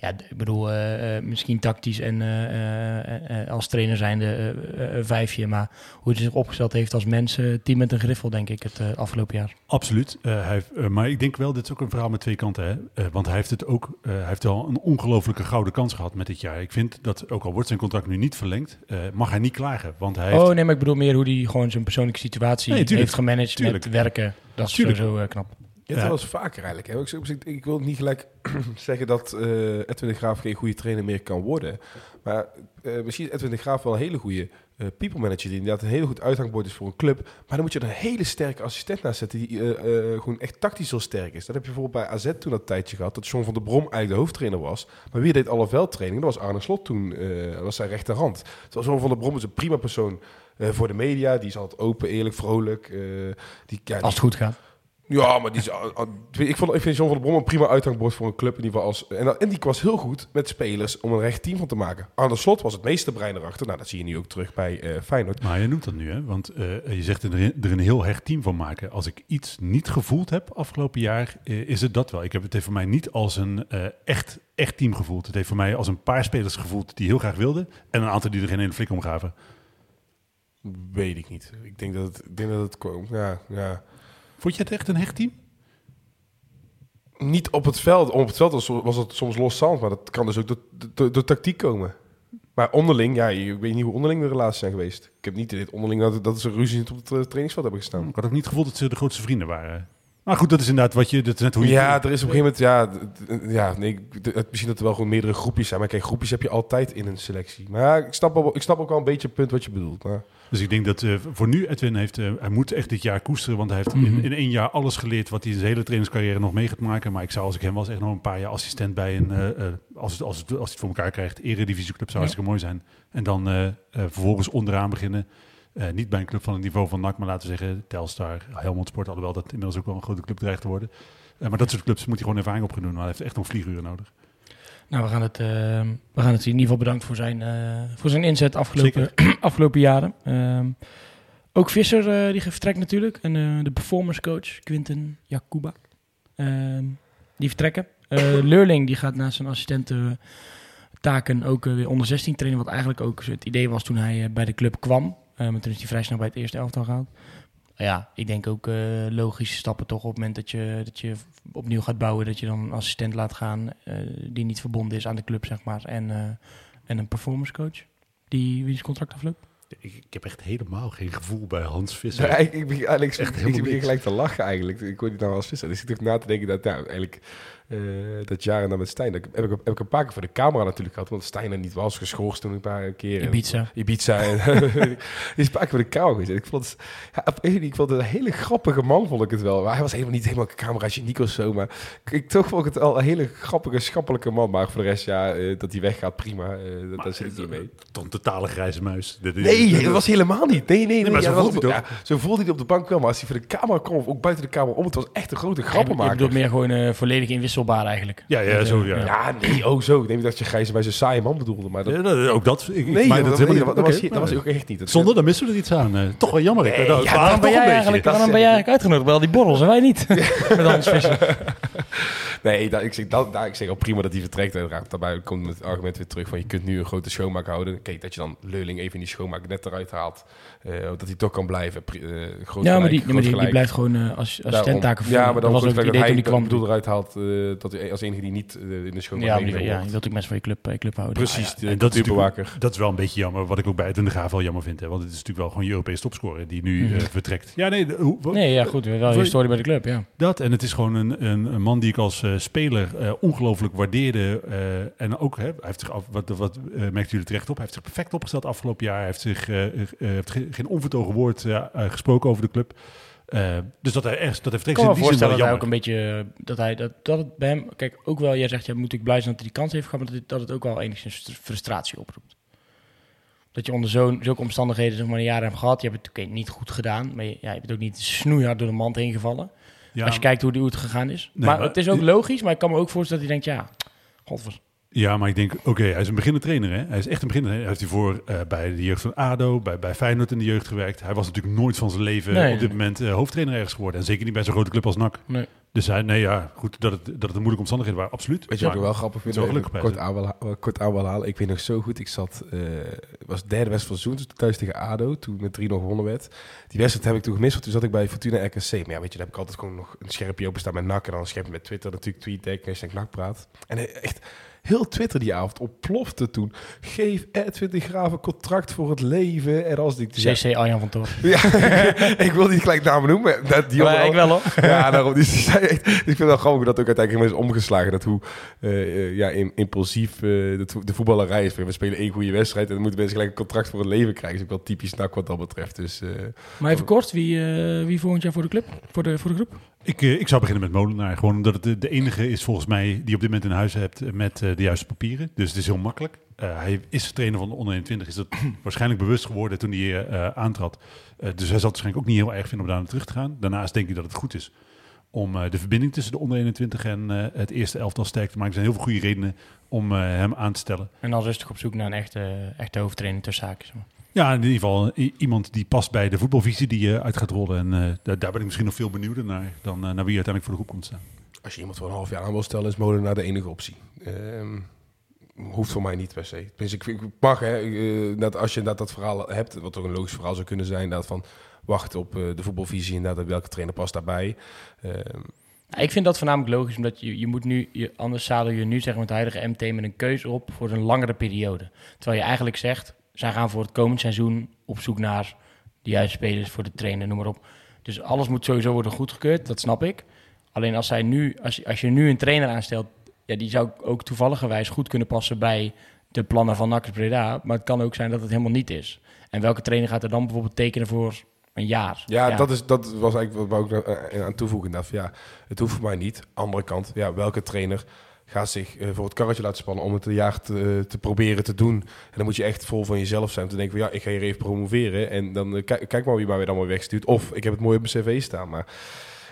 Ja, ik bedoel, eh, eh, misschien tactisch en eh, eh, eh, als trainer zijnde eh, eh, een vijfje, maar hoe hij zich opgesteld heeft als mens, eh, team met een griffel denk ik het eh, afgelopen jaar. Absoluut. Eh, hij eh, maar ik denk wel, dit is ook een verhaal met twee kanten. Hè? Eh, want hij heeft het ook, eh, hij heeft wel een ongelofelijke gouden kans gehad met dit jaar. Ik vind dat, ook al wordt zijn contract nu niet verlengd, eh, mag hij niet klagen. Want hij heeft Oh nee, maar ik bedoel meer hoe hij gewoon zijn persoonlijke situatie Nee, tuurlijk. heeft gemanaged Tuurlijk. met werken. Dat is Tuurlijk. sowieso eh, knap. Ja, dat was vaker eigenlijk. Hè. Ik, ik, ik wil niet gelijk <clears throat> zeggen dat eh, Edwin de Graaf geen goede trainer meer kan worden. Maar eh, misschien is Edwin de Graaf wel een hele goede eh, people manager... die inderdaad een heel goed uithangbord is voor een club. Maar dan moet je er een hele sterke assistent naast zetten... die eh, eh, gewoon echt tactisch heel sterk is. Dat heb je bijvoorbeeld bij AZ toen dat tijdje gehad... dat John van der Brom eigenlijk de hoofdtrainer was. Maar wie deed alle veldtraining? Dat was Arne Slot toen. dat was zijn rechterhand. Terwijl John van der Brom is een prima persoon... voor de media, die is altijd open, eerlijk, vrolijk. die, ja, Als het goed gaat. Ja, maar die is, ah, ah, ik, vond, ik vind John van der Brom een prima uithangbord voor een club. In ieder geval als, en, die was heel goed met spelers om een recht team van te maken. Arne Slot was het meeste brein erachter. Nou, dat zie je nu ook terug bij eh Feyenoord. Maar je noemt dat nu, hè? Want eh, je zegt er, er een heel hecht team van maken. Als ik iets niet gevoeld heb afgelopen jaar, eh, is het dat wel. Ik heb het voor mij niet als een echt, echt team gevoeld. Het heeft voor mij als een paar spelers gevoeld die heel graag wilden. En een aantal die er geen ene flik om gaven. Weet ik niet. Ik denk dat het, ik denk dat het kwam. Ja, ja. Vond je het echt een hecht team? Niet op het veld. Op het veld was, was het soms loszand, maar dat kan dus ook door, door, door tactiek komen. Maar onderling, ja, ik weet niet hoe onderling de relaties zijn geweest. Ik heb niet dit onderling dat, dat ze ruzie op het eh, trainingsveld hebben gestaan. Ik had ook niet het gevoel dat ze de grootste vrienden waren. Maar goed, dat is inderdaad wat je... Dat is net hoe je Ja, er is op een gegeven moment, ja, ja nee, misschien dat er wel gewoon meerdere groepjes zijn. Maar kijk, groepjes heb je altijd in een selectie. Maar ja, ik snap, wel, ik snap ook wel een beetje het punt wat je bedoelt. Maar Dus ik denk dat eh, voor nu Edwin heeft, eh, hij moet echt dit jaar koesteren, want hij heeft Mhm. in, in één jaar alles geleerd wat hij in zijn hele trainingscarrière nog mee gaat maken. Maar ik zou als ik hem was echt nog een paar jaar assistent bij een, eh, als, het, als, het, als hij het voor elkaar krijgt, eredivisieclub zou Ja. hartstikke mooi zijn. En dan vervolgens onderaan beginnen. Niet bij een club van het niveau van NAC, maar laten we zeggen Telstar, Helmond Sport, alhoewel dat inmiddels ook wel een grote club dreigt te worden. Maar dat soort clubs moet hij gewoon ervaring op gaan doen, maar hij heeft echt nog vlieguren nodig. Nou, we gaan het, eh, we gaan het in ieder geval bedankt voor zijn, eh, voor zijn inzet afgelopen, <clears throat> afgelopen jaren. Ehm, ook Visser, eh, die vertrekt natuurlijk. En eh, de performance coach, Quinten Jakuba. Ehm, die vertrekken. <clears throat> Leurling, die gaat naast zijn assistenten taken ook weer onder 16 trainen. Wat eigenlijk ook het idee was toen hij bij de club kwam. Maar toen is hij vrij snel bij het eerste elftal gehaald. Ja, ik denk ook eh, logische stappen toch op het moment dat je, dat je opnieuw gaat bouwen. Dat je dan een assistent laat gaan eh, die niet verbonden is aan de club, zeg maar. En, eh, en een performance coach die wiens contract afloopt. Ik, ik heb echt helemaal geen gevoel bij Hans Visser. Ja, ik, ik begin, eigenlijk, Echt ik, helemaal ik begin niks. gelijk te lachen eigenlijk. Ik hoor die nou als visser. Dus ik zit ook na te denken dat nou, eigenlijk eh, dat jaar en dan met Stijn. Dat heb ik, heb ik een paar keer voor de camera natuurlijk gehad. Want Stijn er niet was geschorst toen een paar keer. Ibiza. Ibiza. <laughs> En, is een paar keer voor de camera gezet. Ik vond het, ja, ik vond het een hele grappige man, vond ik het wel. Maar hij was helemaal niet helemaal camera geniek of zo. Maar ik, ik toch vond ik het al een hele grappige, schappelijke man. Maar voor de rest, ja, eh, dat hij weggaat, prima. Eh, dat- daar zit ik niet mee. Toch een totale grijze muis. Nee, dat was helemaal niet. Nee, nee, nee. maar ja, zo hij ja, voelde hij op de bank wel. Maar als hij voor de camera kwam, of ook buiten de camera om, het was echt een grote grappenmaker. bedoelt meer gewoon eh, volledig inwisselbaar eigenlijk. Ja, ja, zo, ja. Ja, nee, oh zo. Ik denk dat je Gijs bij zijn saaie man bedoelde. Maar dat, Ja, dat- ook dat. Ik, nee, maar dat, dat, helemaal dat, was, oké, dat was ook echt niet. Dat- Zonder, dan missen we er iets aan. Eh, toch wel jammer. Ik, Nee, dat, ja, maar waarom ben jij, eigenlijk, Dat waarom ben zeg jij ik. eigenlijk uitgenodigd bij al die borrels en wij niet? <laughs> <laughs> Met Hans Visser. Nee, dat, ik, zeg, dat, daar, ik zeg al prima dat hij vertrekt. Uiteraard. Daarbij komt het argument weer terug van je kunt nu een grote schoonmaak houden. Kijk, dat je dan Leuling even die schoonmaak net eruit haalt. eh, dat hij toch kan blijven. Eh, groot Ja, maar gelijk, die, groot maar die, blijft gewoon eh als assistenttaken Daarom- vervullen. Ja, maar dan was ook het dat hij die kwam. bedoel eruit haalt eh, dat hij als enige die niet in de schoonmaak Ja, maar die, meegenomen ja, je wilt ook mensen van je club, club houden. Precies, En de dat is, dat is wel een beetje jammer. Wat ik ook bij Edwin de Graaf wel jammer vind. Hè, want het is natuurlijk wel gewoon je Europese topscorer die nu Mhm. vertrekt. Ja, nee, de- hoe, wat- Nee, ja, goed. Wel Voor- een historie bij de club, ja. dat. En het is gewoon een, een, een man die ik als speler eh, ongelooflijk waardeerde. eh, en ook, hè, hij heeft zich af, wat, wat eh, merkten jullie terecht op, hij heeft zich perfect opgesteld afgelopen jaar. Hij heeft, zich, eh, eh, heeft geen onvertogen woord eh, eh, gesproken over de club. Eh, dus dat hij echt, dat heeft Ik kan me voorstellen dat hij ook een beetje... Dat, hij, dat, dat het bij hem... Kijk, ook wel... Jij zegt, je moet natuurlijk blij zijn dat hij die kans heeft gehad... maar dat het, dat het ook wel enigszins frust- frustratie oproept. Dat je onder zo'n zulke omstandigheden zeg maar een jaar hebt gehad. Je hebt het oké, niet goed gedaan. Maar je, ja, je hebt het ook niet snoeihard door de mand heen gevallen. Ja, als je kijkt hoe, die- hoe het gegaan is. Nee, maar, maar- het is ook logisch. Maar ik kan me ook voorstellen dat hij denkt... Ja, godver. Ja, maar ik denk, oké, hij is een beginnende trainer. Hè? Hij is echt een beginnende trainer. Hij heeft hiervoor eh, bij de jeugd van ADO, bij, bij Feyenoord in de jeugd gewerkt. Hij was natuurlijk nooit van zijn leven Nee, op dit nee. moment eh, hoofdtrainer ergens geworden. En zeker niet bij zo'n grote club als NAC. Nee. Dus hij, nee ja, goed, dat het, dat het een moeilijke omstandigheden waren, absoluut. Weet je wat ik wel grappig vind? Kort, aan wil, ha- kort aan wil halen. Ik weet nog zo goed, ik zat, eh, het was derde wedstrijd van Zoen, thuis tegen ADO, toen met 3 nog gewonnen werd. Die wedstrijd heb ik toen gemist, want toen zat ik bij Fortuna RKC. Maar ja, weet je, dan heb ik altijd gewoon nog een scherpje openstaan met NAC en dan een scherpje met Twitter, natuurlijk TweetDeck, hashtag NAC praat. En eh, echt, heel Twitter die avond ontplofte toen. Geef Edwin de Graaf een contract voor het leven. En als ik... CC Arjan van Toor. Ja, <laughs> ik wil niet gelijk namen noemen. Dat, die Maar ik wel hoor. ja, daarom. Die <laughs> zei ik vind het wel grappig dat ook uiteindelijk is omgeslagen. Dat hoe eh, ja, im- impulsief eh, de, vo- de voetballerij is. We spelen één goede wedstrijd en dan moeten mensen gelijk een contract voor het leven krijgen. Dat is ook wel typisch NAC wat dat betreft. Dus, eh, Maar even kort, wie, wie volgend jaar voor de club? Voor de, voor de groep? Ik, eh, ik zou beginnen met Molenaar. Gewoon omdat het de, enige is volgens mij die op dit moment in huis hebt met eh, de juiste papieren. Dus het is heel makkelijk. Eh, hij is trainer van de onder 21. Is dat <clears throat> waarschijnlijk bewust geworden toen hij eh, aantrad. Dus hij zal het waarschijnlijk ook niet heel erg vinden om daar naar terug te gaan. Daarnaast denk ik dat het goed is om de verbinding tussen de onder 21 en het eerste elftal sterk te maken. Er zijn heel veel goede redenen om hem aan te stellen. En dan rustig op zoek naar een echte, echte hoofdtrainer tussen haakjes. Ja, in ieder geval i- iemand die past bij de voetbalvisie die eh, uit gaat rollen. En eh, daar, daar ben ik misschien nog veel benieuwder naar dan eh, naar wie uiteindelijk voor de groep komt staan. als je iemand voor een half jaar aan wil stellen, is Molenaar de enige optie. Ehm, hoeft voor mij niet per se. Dus ik, ik mag, hè, eh, dat als je inderdaad dat verhaal hebt, wat ook een logisch verhaal zou kunnen zijn, dat van wachten op eh, de voetbalvisie, inderdaad, welke trainer past daarbij. Ehm, Nou, ik vind dat voornamelijk logisch, omdat je, je moet nu, je, anders zadel je nu zeg maar, het huidige MT met een keuze op voor een langere periode. Terwijl je eigenlijk zegt, zij gaan voor het komend seizoen op zoek naar de juiste spelers voor de trainer, noem maar op. Dus alles moet sowieso worden goedgekeurd, dat snap ik. Alleen als, zij nu, als, je- als je nu een trainer aanstelt, ja, die zou ook toevalligerwijs goed kunnen passen bij de plannen van NAC Breda. Maar het kan ook zijn dat het helemaal niet is. En welke trainer gaat er dan bijvoorbeeld tekenen voor een jaar? ja, Dat, is, dat was eigenlijk wat ik uh, aan toevoegen. Ja, het hoeft voor mij niet. Andere kant, ja, welke trainer gaat zich eh, voor het karretje laten spannen om het een jaar te, te proberen te doen. En dan moet je echt vol van jezelf zijn om te denken van ja, ik ga hier even promoveren. En dan eh, kijk, kijk maar wie mij weer allemaal wegstuurt. Of ik heb het mooi op mijn cv staan. Maar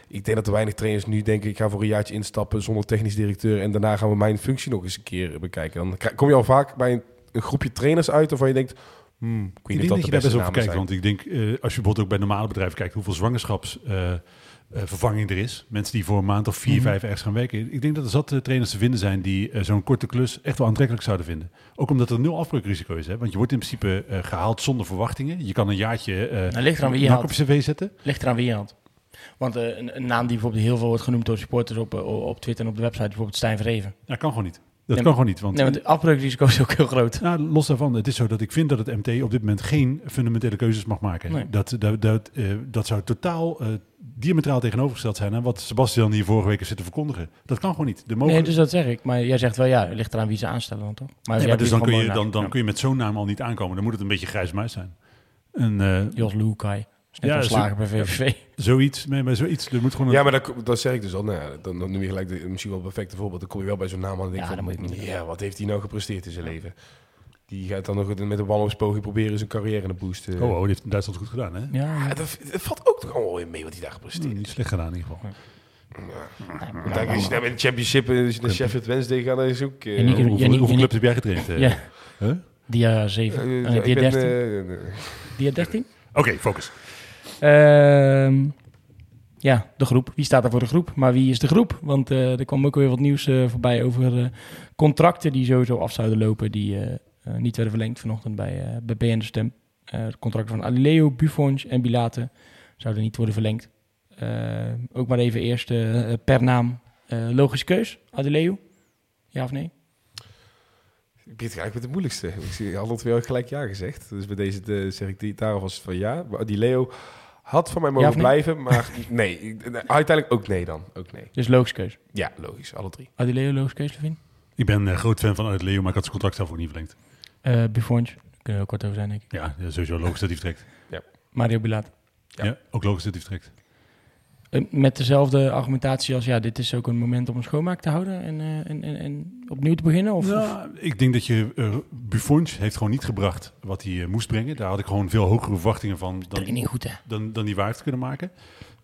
ik denk dat er weinig trainers nu denken, ik ga voor een jaartje instappen zonder technisch directeur. En daarna gaan we mijn functie nog eens een keer bekijken. Dan kom je al vaak bij een, een groepje trainers uit waarvan je denkt, hmm, ik denk dat je daar best over kijkt. Want ik denk, eh, als je bijvoorbeeld ook bij normale bedrijven kijkt, hoeveel zwangerschapsvervanging er is. Mensen die voor een maand of vier, Mhm. vijf ergens gaan werken. Ik denk dat er zat eh, trainers te vinden zijn die eh, zo'n korte klus echt wel aantrekkelijk zouden vinden. Ook omdat er nul afbreukrisico is. Hè? Want je wordt in principe eh, gehaald zonder verwachtingen. Je kan een jaartje eh Nou, ligt wie je op je cv zetten. Ligt eraan wie je. Want eh, een, een naam die bijvoorbeeld heel veel wordt genoemd door supporters op, eh, op Twitter en op de website, bijvoorbeeld Stijn Verheven. Dat kan gewoon niet. Dat Nee, kan gewoon niet. Want, Nee, want het afbreukrisico is ook heel groot. Nou, los daarvan, het is zo dat ik vind dat het MT op dit moment geen fundamentele keuzes mag maken. Nee. Dat, dat, dat, eh, dat zou totaal eh, diametraal tegenovergesteld zijn aan wat Sebastian hier vorige week heeft zitten verkondigen. Dat kan gewoon niet. De Nee, mogelijk... dus dat zeg ik. Maar jij zegt wel ja, het ligt eraan wie ze aanstellen dan toch? Maar, Nee, dus dan kun, je, dan, dan kun je met zo'n naam al niet aankomen. Dan moet het een beetje grijs muis zijn. En, eh, ja. Jos Lukai. Is net Ja, ontslagen bij VVV. zoiets, nee, maar zoiets, er moet gewoon een- Ja, maar dat, dat zeg ik dus al. Nou ja, dan, dan noem je gelijk de, misschien wel het perfecte voorbeeld. Dan kom je wel bij zo'n naam aan en denk Ja, van, moet je niet ja, wat heeft hij nou gepresteerd in zijn leven? Die gaat dan nog met een wanhoopspoging proberen zijn carrière te boosten. Oh, oh, die heeft in Duitsland goed gedaan, hè? Ja, Ja, dat, dat valt ook toch allemaal weer mee wat hij daar gepresteerd Hmm, niet slecht gedaan in ieder geval. Kijk, als je met de championship en je naar Sheffield Wednesday gaat, dan is ook... eh, En niet- hoeveel clubs heb jij getraind? eh? Ja. Huh? dia 7. eh, nee, ik dia ben, 13. eh, eh, dia 13? Oké, focus. Ehm, ja, de groep. Wie staat er voor de groep? Maar wie is de groep? Want eh, er kwam ook weer wat nieuws eh, voorbij over eh, contracten die sowieso af zouden lopen, die eh, eh, niet werden verlengd vanochtend bij, eh bij BN De Stem. Eh, de contracten van Alileo, Buffons en Bilate zouden niet worden verlengd. Eh, ook maar even eerst eh, per naam. Eh, logische keus, Adileo? Ja of nee? Ik begin eigenlijk met de moeilijkste. Ik zie alle twee al gelijk ja gezegd. Dus bij deze eh, zeg ik die, daarom was het van ja. Maar die Leo had van mij mogen Ja of nee? blijven, maar <laughs> nee. Eh, Uiteindelijk ook nee dan. Ook nee. Dus logische keus. Ja, logisch. Alle drie. Adileo, logische keus, Levin? Ik ben eh, groot fan van Uit Leo, maar ik had zijn contract zelf ook niet verlengd. Uh, Buffons, daar kunnen we kort over zijn, denk ik. Ja, ja, sowieso logisch dat hij vertrekt. Mario Bilate. Ja. Ja. ook logisch dat hij vertrekt. Eh, Met dezelfde argumentatie als, ja, dit is ook een moment om een schoonmaak te houden en, eh, en, en, en opnieuw te beginnen? Of, of- Ja, ik denk dat je uh, Buffons heeft gewoon niet gebracht wat hij eh, moest brengen. Daar had ik gewoon veel hogere verwachtingen van dan, goed, dan, dan die waar heeft kunnen maken.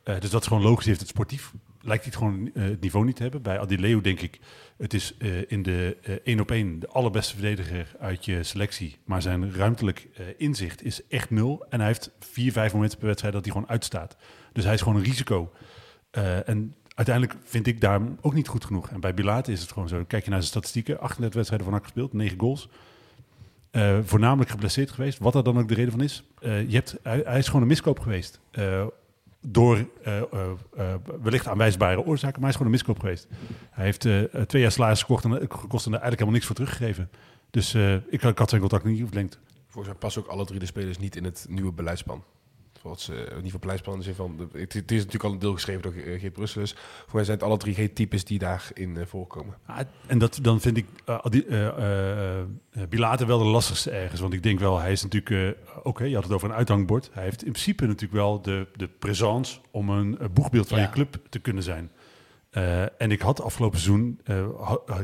Eh, dus dat is gewoon logisch. Hij heeft het sportief. Lijkt hij het gewoon eh, het niveau niet te hebben. Bij Adileo denk ik, het is eh, in de eh, één op één de allerbeste verdediger uit je selectie. Maar zijn ruimtelijk inzicht is echt nul. En hij heeft vier, vijf momenten per wedstrijd dat hij gewoon uitstaat. Dus hij is gewoon een risico. En uiteindelijk vind ik daar ook niet goed genoeg. En bij Bilate is het gewoon zo. Kijk je naar zijn statistieken. 38 wedstrijden van NAC gespeeld, 9 goals. Voornamelijk geblesseerd geweest. Wat er dan ook de reden van is. Je hebt, hij, is gewoon een miskoop geweest. Door eh, eh, eh, wellicht aanwijsbare oorzaken. Maar hij is gewoon een miskoop geweest. Hij heeft twee jaar salaris gekocht en, gekost en er eigenlijk helemaal niks voor teruggegeven. Dus ik, ik had zijn contract niet verlengd. Volgens mij passen ook alle drie de spelers niet in het nieuwe beleidsplan Wat ze, in ieder geval pleisplan in de zin van... de- het, het is natuurlijk al een deel geschreven door Ge- Geert Brusselus. Voor mij zijn het alle drie geen types die daarin eh, voorkomen. Ah, en dat, dan vind ik eh, die, eh, eh, eh, Bilate wel de lastigste ergens. Want ik denk wel, hij is natuurlijk... eh, Oké, je had het over een uithangbord. Hij heeft in principe natuurlijk wel de, de présence... om een eh, boegbeeld van Ja. je club te kunnen zijn. Eh, en ik had afgelopen seizoen... eh,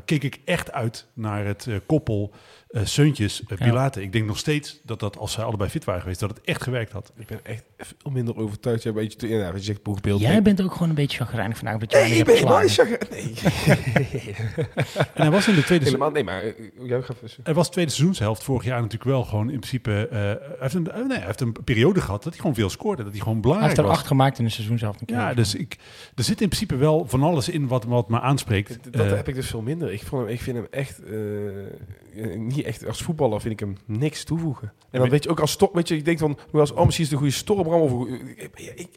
keek ik echt uit naar het eh, koppel eh Seuntjes eh, Ja. Bilate. Ik denk nog steeds dat dat, als zij allebei fit waren geweest... dat het echt gewerkt had. Ik ben echt veel minder overtuigd. Ja, een beetje, te- ja, je zegt. Jij bent ook gewoon een beetje chagrijnig vandaag. Dat Nee, ik ben hebt helemaal niet Nee, <laughs> En hij was in de tweede... helemaal nee, maar eh, jij gaat even... Er was tweede seizoenshelft vorig jaar natuurlijk wel gewoon in principe... eh, hij, heeft een, nee, hij heeft een periode gehad dat hij gewoon veel scoorde. Dat hij gewoon Hij belangrijk heeft er was. acht gemaakt in een seizoen zelf. Een keer. Ja, dus ik, er zit in principe wel van alles in wat, wat me aanspreekt. Dat heb ik dus veel minder. Ik, vond hem, ik vind hem echt... eh, niet echt... Als voetballer vind ik hem niks toevoegen. En dan weet je ook als... Stok, weet je, ik denk van... hoe Als, oh, misschien is een goede Stormram of... Ik, ik,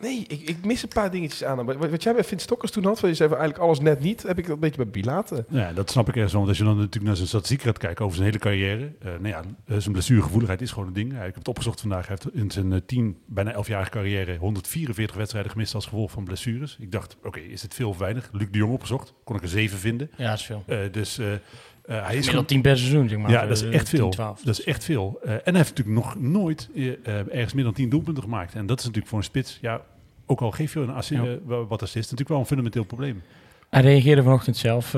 nee, ik, ik mis een paar dingetjes aan hem. Wat, wat jij bij Vin Stokkers toen had... van je zei van eigenlijk alles net niet... heb ik dat een beetje bij Bilaten. ja, dat snap ik ergens wel. Want als je dan natuurlijk naar zijn statistiek gaat kijken over zijn hele carrière. eh nou ja, eh, zijn blessuregevoeligheid is gewoon een ding. Ja, ik heb het opgezocht vandaag. Hij heeft in zijn eh, tien, bijna elfjarige carrière 144 wedstrijden gemist als gevolg van blessures. Ik dacht, oké, is het veel of weinig? Luc de Jong opgezocht. Kon ik er zeven vinden. Ja, dat is veel. Eh, dus eh, eh, hij is gewoon... 10 per seizoen, zeg maar. Ja, dat is echt 10, veel. 12. Dat is echt veel. Eh, en hij heeft natuurlijk nog nooit eh, ergens meer dan 10 doelpunten gemaakt. En dat is natuurlijk voor een spits, ja, ook al geef je een assi- Ja. wat assist, natuurlijk wel een fundamenteel probleem. Hij reageerde vanochtend zelf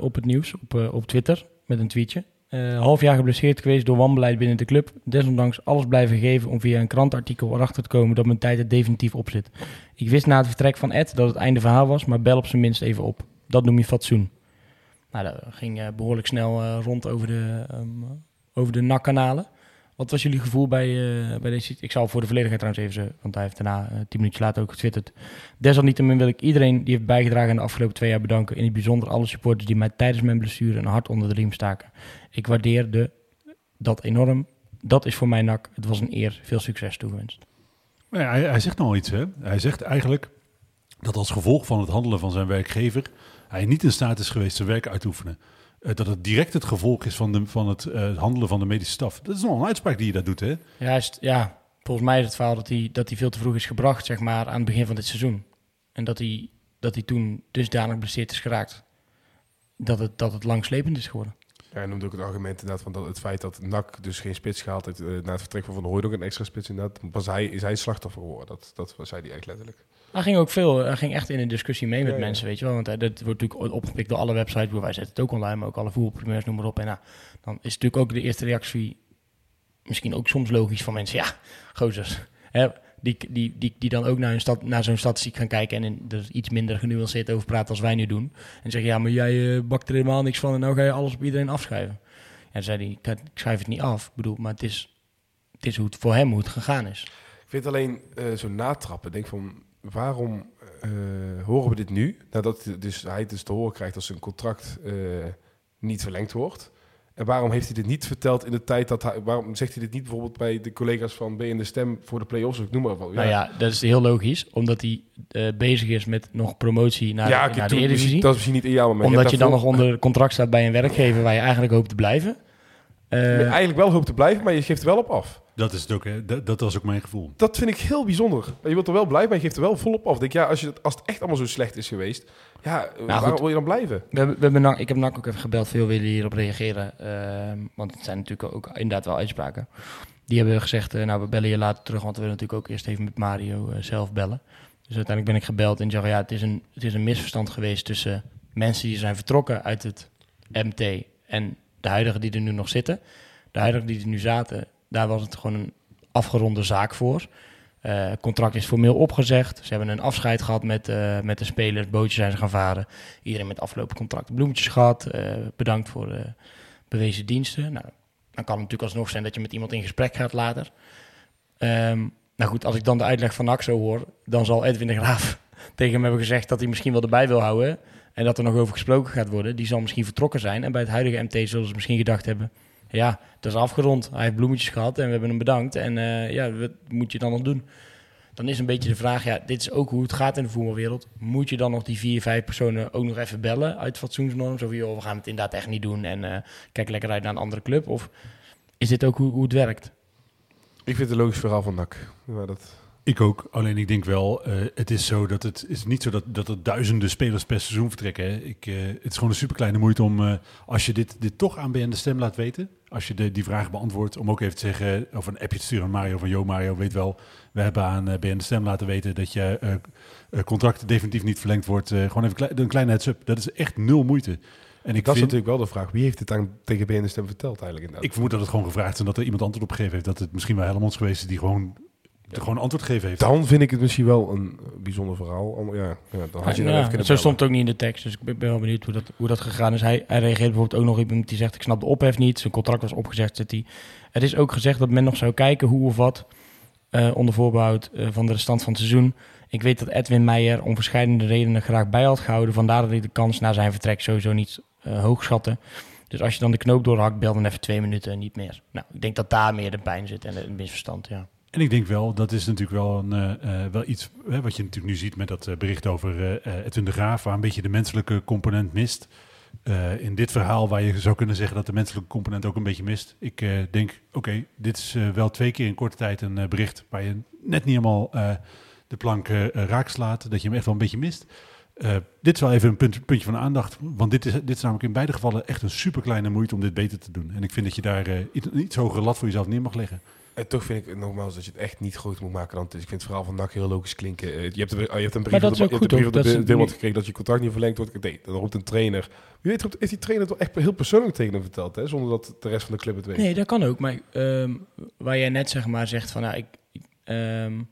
op het nieuws, op, op Twitter, met een tweetje. Half jaar geblesseerd geweest door wanbeleid binnen de club. Desondanks alles blijven geven om via een krantartikel erachter te komen dat mijn tijd er definitief op zit. Ik wist na het vertrek van Ed dat het einde verhaal was, maar bel op zijn minst even op. Dat noem je fatsoen. Nou, dat ging eh, behoorlijk snel eh, rond over de, ehm, over de NAC-kanalen. Wat was jullie gevoel bij, eh, bij deze... Ik zal voor de volledigheid trouwens even... Want hij heeft daarna, tien minuutjes later, ook getwitterd. Desalniettemin wil ik iedereen die heeft bijgedragen in de afgelopen twee jaar bedanken. In het bijzonder alle supporters die mij tijdens mijn blessure een hart onder de riem staken. Ik waardeer de, dat enorm. Dat is voor mij NAC. Het was een eer. Veel succes toegewenst. Ja, hij, hij zegt nou iets, hè. Hij zegt eigenlijk dat als gevolg van het handelen van zijn werkgever... hij niet in staat is geweest zijn werk uit te oefenen. Eh, dat het direct het gevolg is van, de, van het eh, handelen van de medische staf. Dat is nog een uitspraak die je daar doet, hè. Is, ja, volgens mij is het verhaal dat hij, dat hij veel te vroeg is gebracht, zeg maar, aan het begin van dit seizoen. En dat hij, dat hij toen dusdanig geblesseerd is geraakt. Dat het, dat het langslepend is geworden. Ja, hij noemde ook het argument inderdaad van dat het feit dat NAC dus geen spits gehaald heeft... eh, na het vertrek van Van Hooyd ook een extra spits inderdaad... was hij, is hij slachtoffer geworden. Dat, dat zei hij echt letterlijk. Hij ging ook veel, hij ging echt in een discussie mee met Ja, mensen, weet je wel. Want dat wordt natuurlijk opgepikt door alle websites. Wij zetten het ook online, maar ook alle voetbalprimeurs, noem maar op. En nou, dan is natuurlijk ook de eerste reactie misschien ook soms logisch van mensen. Ja, gozers. Hè, die, die, die, die dan ook naar, hun stad, naar zo'n statistiek gaan kijken en in, er iets minder genuanceerd over praten als wij nu doen. En zeggen, ja, maar jij eh, bakt er helemaal niks van en nou ga je alles op iedereen afschrijven. En dan zei hij, ik, ik schrijf het niet af. Ik bedoel, maar het is, het is hoe het voor hem hoe het gegaan is. Ik vind alleen eh, zo natrappen. Denk van, waarom eh, horen we dit nu? Nadat dus, hij dus te horen krijgt dat zijn contract eh, niet verlengd wordt. En waarom heeft hij dit niet verteld in de tijd dat hij... Waarom zegt hij dit niet bijvoorbeeld bij de collega's van B in de Stem voor de play-offs? of Ik noem maar wat. Nou ja, dat is heel logisch, omdat hij eh, bezig is met nog promotie naar, ja, de, naar de toen- Eredivisie. dat is misschien niet ideaal, maar omdat je dan nog onder contract staat bij een werkgever waar je eigenlijk hoopt te blijven. Je eigenlijk wel hoopt te blijven, maar je geeft er wel op af. Dat is het ook, hè. Dat, dat was ook mijn gevoel. Dat vind ik heel bijzonder. Je wilt er wel blijven, maar je geeft er wel volop af. Ik Denk, ja, als, je, het- als het echt allemaal zo slecht is geweest, ja, waarom goed. wil je dan blijven? we hebben, we hebben NAC- ik heb NAC ook even gebeld, veel willen hierop reageren. ehm, want het zijn natuurlijk ook inderdaad wel uitspraken. Die hebben gezegd, eh, nou we bellen je later terug, want we willen natuurlijk ook eerst even met Mario eh, zelf bellen. Dus uiteindelijk ben ik gebeld en zei, ja, het is, een, het is een misverstand geweest tussen mensen die zijn vertrokken uit het MT en de huidigen die er nu nog zitten. De huidigen die er nu zaten, daar was het gewoon een afgeronde zaak voor. Eh, contract is formeel opgezegd. Ze hebben een afscheid gehad met, eh, met de spelers. Bootjes zijn ze gaan varen. Iedereen met afgelopen contract bloemetjes gehad. eh, bedankt voor de bewezen diensten. Nou, dan kan het natuurlijk alsnog zijn dat je met iemand in gesprek gaat later. Ehm, nou goed, als ik dan de uitleg van zo hoor, dan zal Edwin de Graaf <laughs> tegen hem hebben gezegd dat hij misschien wel erbij wil houden. En dat er nog over gesproken gaat worden. Die zal misschien vertrokken zijn. En bij het huidige MT zullen ze misschien gedacht hebben... Ja, dat is afgerond. Hij heeft bloemetjes gehad en we hebben hem bedankt. En eh, ja, wat moet je dan nog doen? Dan is een beetje de vraag, ja, dit is ook hoe het gaat in de voetbalwereld. Moet je dan nog die vier, vijf personen ook nog even bellen uit fatsoensnorm? Zo van, we gaan het inderdaad echt niet doen en eh, kijk lekker uit naar een andere club. Of is dit ook hoe, hoe het werkt? Ik vind het een logisch verhaal van NAC. Dat... Ik ook. Alleen ik denk wel, eh, het is zo dat het is niet zo dat, dat er duizenden spelers per seizoen vertrekken. Hè. Ik, eh, het is gewoon een superkleine moeite om, eh, als je dit, dit toch aan BN de Stem laat weten, als je de, die vraag beantwoordt, om ook even te zeggen, of een appje te sturen aan Mario van, yo Mario, weet wel, we hebben aan BN de Stem laten weten dat je contract definitief niet verlengd wordt. Gewoon even klei- een kleine heads-up. Dat is echt nul moeite. En ik dat is natuurlijk wel de vraag. Wie heeft het aan tegen BN de Stem verteld eigenlijk inderdaad? ik vermoed dat het gewoon gevraagd is en dat er iemand antwoord op gegeven heeft. Dat het misschien wel Helmonds geweest is die gewoon, gewoon antwoord gegeven heeft. Dan vind ik het misschien wel een bijzonder verhaal. Ja, ja, dan had je Ja, even kunnen zo stond het ook niet in de tekst, dus ik ben wel benieuwd hoe dat, hoe dat gegaan is. Hij, hij reageert bijvoorbeeld ook nog iemand die zegt, ik snap de ophef niet, zijn contract was opgezegd, zit hij. Er is ook gezegd dat men nog zou kijken hoe of wat, eh, onder voorbehoud eh, van de restant van het seizoen. Ik weet dat Edwin Meijer om verschillende redenen graag bij had gehouden, vandaar dat ik de kans na zijn vertrek sowieso niet eh, hoog schatte. Dus als je dan de knoop doorhakt, bel dan even twee minuten en niet meer. Nou, ik denk dat daar meer de pijn zit en het misverstand, ja. En ik denk wel, dat is natuurlijk wel, een, eh, eh, wel iets hè, wat je natuurlijk nu ziet met dat eh, bericht over eh, Edwin de Graaf, waar een beetje de menselijke component mist. In dit verhaal waar je zou kunnen zeggen dat de menselijke component ook een beetje mist. Ik denk, oké, dit is wel twee keer in korte tijd een bericht waar je net niet helemaal de plank raak slaat, dat je hem echt wel een beetje mist. Dit is wel even een punt, puntje van aandacht, want dit is, dit is namelijk in beide gevallen echt een super kleine moeite om dit beter te doen. En ik vind dat je daar iets, een iets hogere lat voor jezelf neer mag leggen. En toch vind ik nogmaals dat je het echt niet groot moet maken dan het is. Ik vind het verhaal van NAC heel logisch klinken. Eh, je, hebt een, je hebt een brief Maar dat op is de, ook je hebt een brief op toch? de is niet- gekregen dat je contract niet verlengd wordt. Nee, dan roept een trainer. Wie weet heeft die trainer het wel echt heel persoonlijk tegen hem verteld, hè? zonder dat de rest van de club het weet. Nee, dat kan ook. Maar ehm, waar jij net zeg maar zegt van, nou, ik, ehm, eh,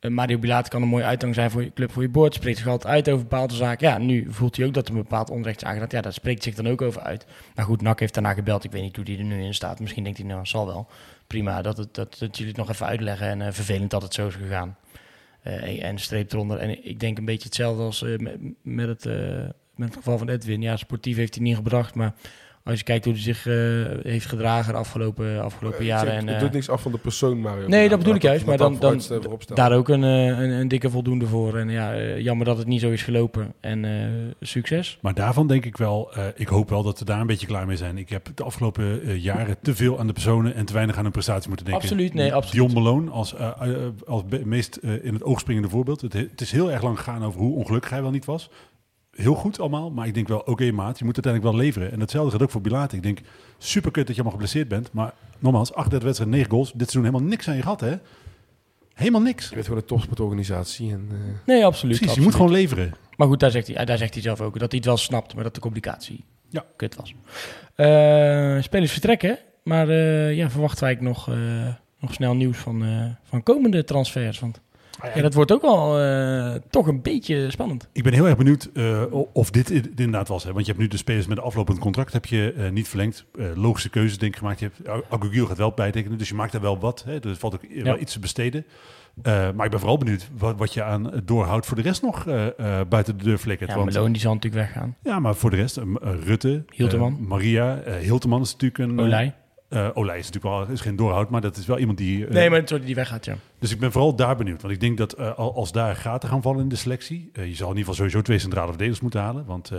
Mario Bilaat kan een mooie uitgang zijn voor je club, voor je boord. Spreekt zich altijd uit over bepaalde zaken. Ja, nu voelt hij ook dat er een bepaald onrecht is. Ja, daar spreekt zich dan ook over uit. Maar goed, Nak heeft daarna gebeld. Ik weet niet hoe die er nu in staat. Misschien denkt hij, nou, zal wel. Prima, dat, het, dat, dat jullie het nog even uitleggen. En eh, vervelend dat het zo is gegaan. Eh, en streep eronder. En ik denk een beetje hetzelfde als eh, met, met, het, met het geval van Edwin. Ja, sportief heeft hij niet gebracht, maar... Als je kijkt hoe hij zich eh, heeft gedragen de afgelopen, afgelopen Eh, jaren. zeg, En, het eh, doet niks af van de persoon, Mario. Nee, dat bedoel ik juist, maar dan- dan- daar ook een, een, een dikke voldoende voor. En ja, jammer dat het niet zo is gelopen. En eh, succes. Maar daarvan denk ik wel, eh, ik hoop wel dat we daar een beetje klaar mee zijn. Ik heb de afgelopen jaren te veel aan de personen en te weinig aan hun prestaties moeten denken. Absoluut, nee, absoluut. Dion Malone als, als meest in het oog springende voorbeeld. Het, het is heel erg lang gegaan over hoe ongelukkig hij wel niet was. Heel goed allemaal, maar ik denk wel, oké maat, je moet uiteindelijk wel leveren. En hetzelfde gaat ook voor Bilate. Ik denk, super kut dat je allemaal geblesseerd bent. Maar nogmaals, 38 wedstrijden, 9 goals. Dit seizoen helemaal niks aan je gehad, hè? Helemaal niks. Je bent gewoon een topsportorganisatie. En, eh, Nee, absoluut. Precies, je moet gewoon leveren. Maar goed, daar zegt, hij, daar zegt hij zelf ook. Dat hij het wel snapt, maar dat de communicatie Ja. kut was. Eh, spelers vertrekken. Maar eh, ja, verwachten wij nog, eh, nog snel nieuws van, eh, van komende transfers. Want ja, dat wordt ook wel eh, toch een beetje spannend. Ik ben heel erg benieuwd eh, of dit inderdaad was. Hè? Want je hebt nu de spelers met een aflopend contract heb je, eh, niet verlengd. Logische keuzes denk ik gemaakt. Je hebt, Agugil gaat wel bijtekenen, dus je maakt er wel wat. Hè? Dus er valt ook wel iets te besteden. Maar ik ben vooral benieuwd wat, wat je aan doorhoudt voor de rest nog buiten de deur flikkert. Ja, Want- Malone die zal natuurlijk weggaan. ja, maar voor de rest, Rutte, Hilterman. eh, Maria, Hilterman is natuurlijk een... Olij. Eh, Olij is natuurlijk wel is geen doorhoud, maar dat is wel iemand die... eh, nee, maar sorry, die weggaat, ja. Dus ik ben vooral daar benieuwd. Want ik denk dat eh, al- als daar gaten gaan vallen in de selectie... je zal in ieder geval sowieso twee centrale verdedigers moeten halen. Want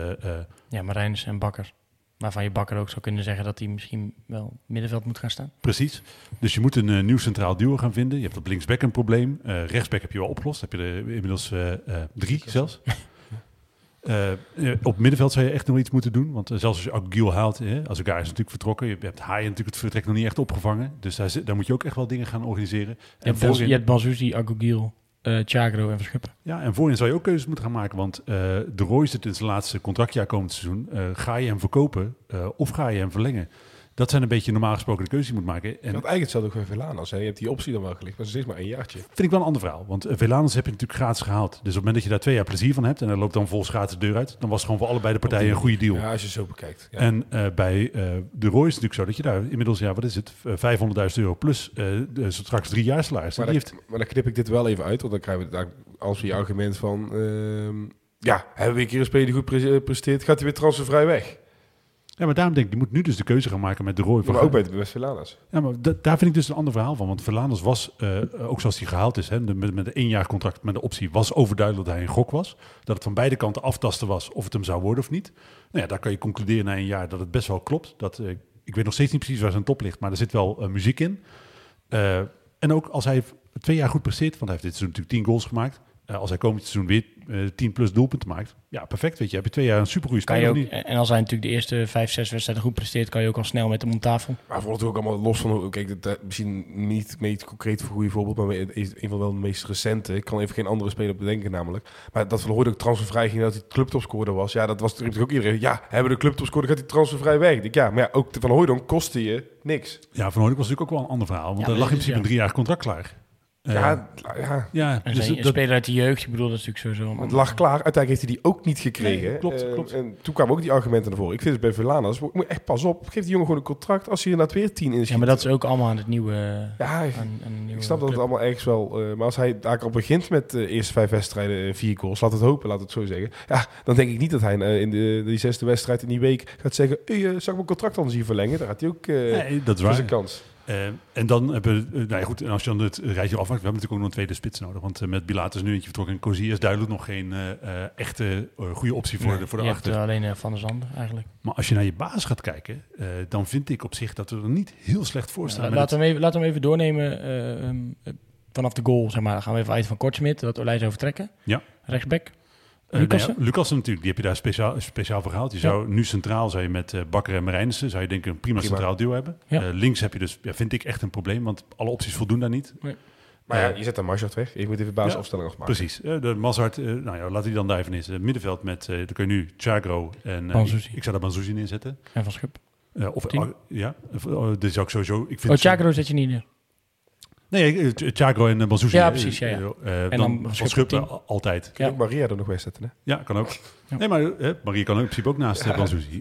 Ja, Marijnus en Bakker. Waarvan je Bakker ook zou kunnen zeggen dat hij misschien wel middenveld moet gaan staan. Precies. Dus je moet een nieuw centraal duo gaan vinden. Je hebt op linksback een probleem. Rechtsback heb je wel opgelost. Heb je er inmiddels drie zelfs. <laughs> Eh, op middenveld zou je echt nog iets moeten doen. Want eh, zelfs als je Aguil haalt, eh, als Aguilar is natuurlijk vertrokken. Je hebt Haaien natuurlijk het vertrek nog niet echt opgevangen. Dus daar, moet je ook echt wel dingen gaan organiseren. Je En hebt, Bas- voorin, je hebt Banzuzi, Agogil, eh Chagro en Verschuppen. ja, en voorin zou je ook keuzes moeten gaan maken. Want de Roy zit in zijn laatste contractjaar komend seizoen. Ga je hem verkopen of ga je hem verlengen? Dat zijn een beetje normaal gesproken de keuzes die je moet maken. En had eigenlijk hetzelfde ook voor Velanas. Hè? Je hebt die optie dan wel gelicht, maar ze is maar één jaartje. Vind ik wel een ander verhaal. Want uh, Velanus heb je natuurlijk gratis gehaald. Dus op het moment dat je daar twee jaar plezier van hebt... en hij loopt dan vol gratis de deur uit... dan was het gewoon voor allebei de partijen een goede deal. Ja, als je zo bekijkt. Ja. En uh, bij uh, de Roy is het natuurlijk zo dat je daar inmiddels... ja, wat is het? Uh, 500.000 euro plus uh, straks drie jaar salaris. Maar, dan, heeft... maar dan knip ik dit wel even uit. Want dan krijgen we daar als we je argument van... Uh, ja, hebben we een keer een speler die goed pre presteert... gaat hij weer transfervrij weg. Ja, maar daarom denk ik, je moet nu dus de keuze gaan maken met de Roy. Maar ook bij de West Velanas. Ja, maar daar vind ik dus een ander verhaal van. Want Velanas was, uh, ook zoals hij gehaald is, hè, met, met een één jaar contract met de optie, was overduidelijk dat hij een gok was. Dat het van beide kanten aftasten was of het hem zou worden of niet. Nou ja, daar kan je concluderen na een jaar dat het best wel klopt. Dat, uh, ik weet nog steeds niet precies waar zijn top ligt, maar er zit wel uh, muziek in. Eh, en ook als hij twee jaar goed presteert, want hij heeft dit seizoen natuurlijk 10 goals gemaakt. Eh, als hij komend seizoen weer eh 10 plus doelpunten maakt, ja, perfect. Weet je, heb je twee jaar een supergoeie speler. ook, niet? en als hij natuurlijk de eerste vijf, zes wedstrijden goed presteert, kan je ook al snel met hem om tafel. Maar het ook allemaal los van... hoe- Kijk, dat, misschien niet meest concreet voor goede voorbeeld, maar een een van wel de meest recente. Ik kan even geen andere speler bedenken namelijk. Maar dat Van Hooyd ook transfervrij ging, dat hij clubtopscorer was. Ja, dat was natuurlijk ook iedereen. Ja, hebben de clubtopscorer, gaat hij transfervrij weg. Ik ja, maar ja, ook de Van Hooydonk kostte je niks. Ja, Van Hooydonk was natuurlijk ook wel een ander verhaal. Want Ja, er lag in principe ja. een driejarig contract klaar. Eh, ja, ja, ja, En dus een dat, speler uit de jeugd, ik bedoel, dat natuurlijk sowieso... het lag klaar. Uiteindelijk heeft hij die ook niet gekregen. Nee, klopt, Eh, klopt. En toen kwamen ook die argumenten naar voren. Ik vind het bij Verlanas, moet moet echt pas op. Geef die jongen gewoon een contract als hij inderdaad weer tien in Ja, maar dat is ook allemaal aan het nieuwe... Ja, aan, aan een nieuwe Ik snap dat het allemaal ergens wel... eh, maar als hij eigenlijk al begint met de eerste vijf wedstrijden eh, vier goals... Laat het hopen, laat het zo zeggen. Ja, dan denk ik niet dat hij eh, in de, die zesde wedstrijd in die week gaat zeggen... Hey, eh, zou ik mijn contract anders hier verlengen? Daar gaat hij ook eh nee, dat is voor waar. zijn kans. Eh, en dan hebben we, eh, nou ja, goed, en als je dan het rijtje afmaakt, we hebben natuurlijk ook nog een tweede spits nodig. Want eh, met Bilater is nu eentje vertrokken en Cozier is duidelijk nog geen echte goede optie voor Nee, de, voor de je hebt achter. eh, alleen Van der Zanden eigenlijk. Maar als je naar je baas gaat kijken, dan vind ik op zich dat we er niet heel slecht voor staan. Ja, laten, we hem even, laten we hem even doornemen. vanaf de goal, zeg maar. Dan gaan we even uit van Kortsmit, dat Olij zou vertrekken. Ja. Rechtsback. Eh, Lucassen? nou ja, Lucassen natuurlijk, die heb je daar speciaal, speciaal voor gehaald. Je Ja. zou nu centraal zijn met eh, Bakker en Marijnissen. Zou je denk ik een prima, Prima. centraal duo hebben. Ja. Eh, links heb je dus, ja, vind ik echt een probleem, want alle opties voldoen daar niet. Maar ja, je zet dan Marsjart weg. Je moet even basisopstelling afmaken. Precies. Eh, de Mazart, nou ja, laat die dan daar even in. Het middenveld met, eh dan kun je nu Chagro en... eh, ik, ik zou daar Banzuzi in zetten. En Van Schip. Of, ah, ja, oh, dit zou ik sowieso... Ik vind Oh, Chagro zet je niet neer. Nee, eh, Ch- Chagro en uh, Banzuzi. Ja, eh, precies, ja, ja. eh, En dan, dan Schuppen altijd. Kun je Ja. ook Maria er nog wegzetten, hè? Ja, kan ook. Ja. Nee, maar eh, Marie kan ook in principe ook naast uh.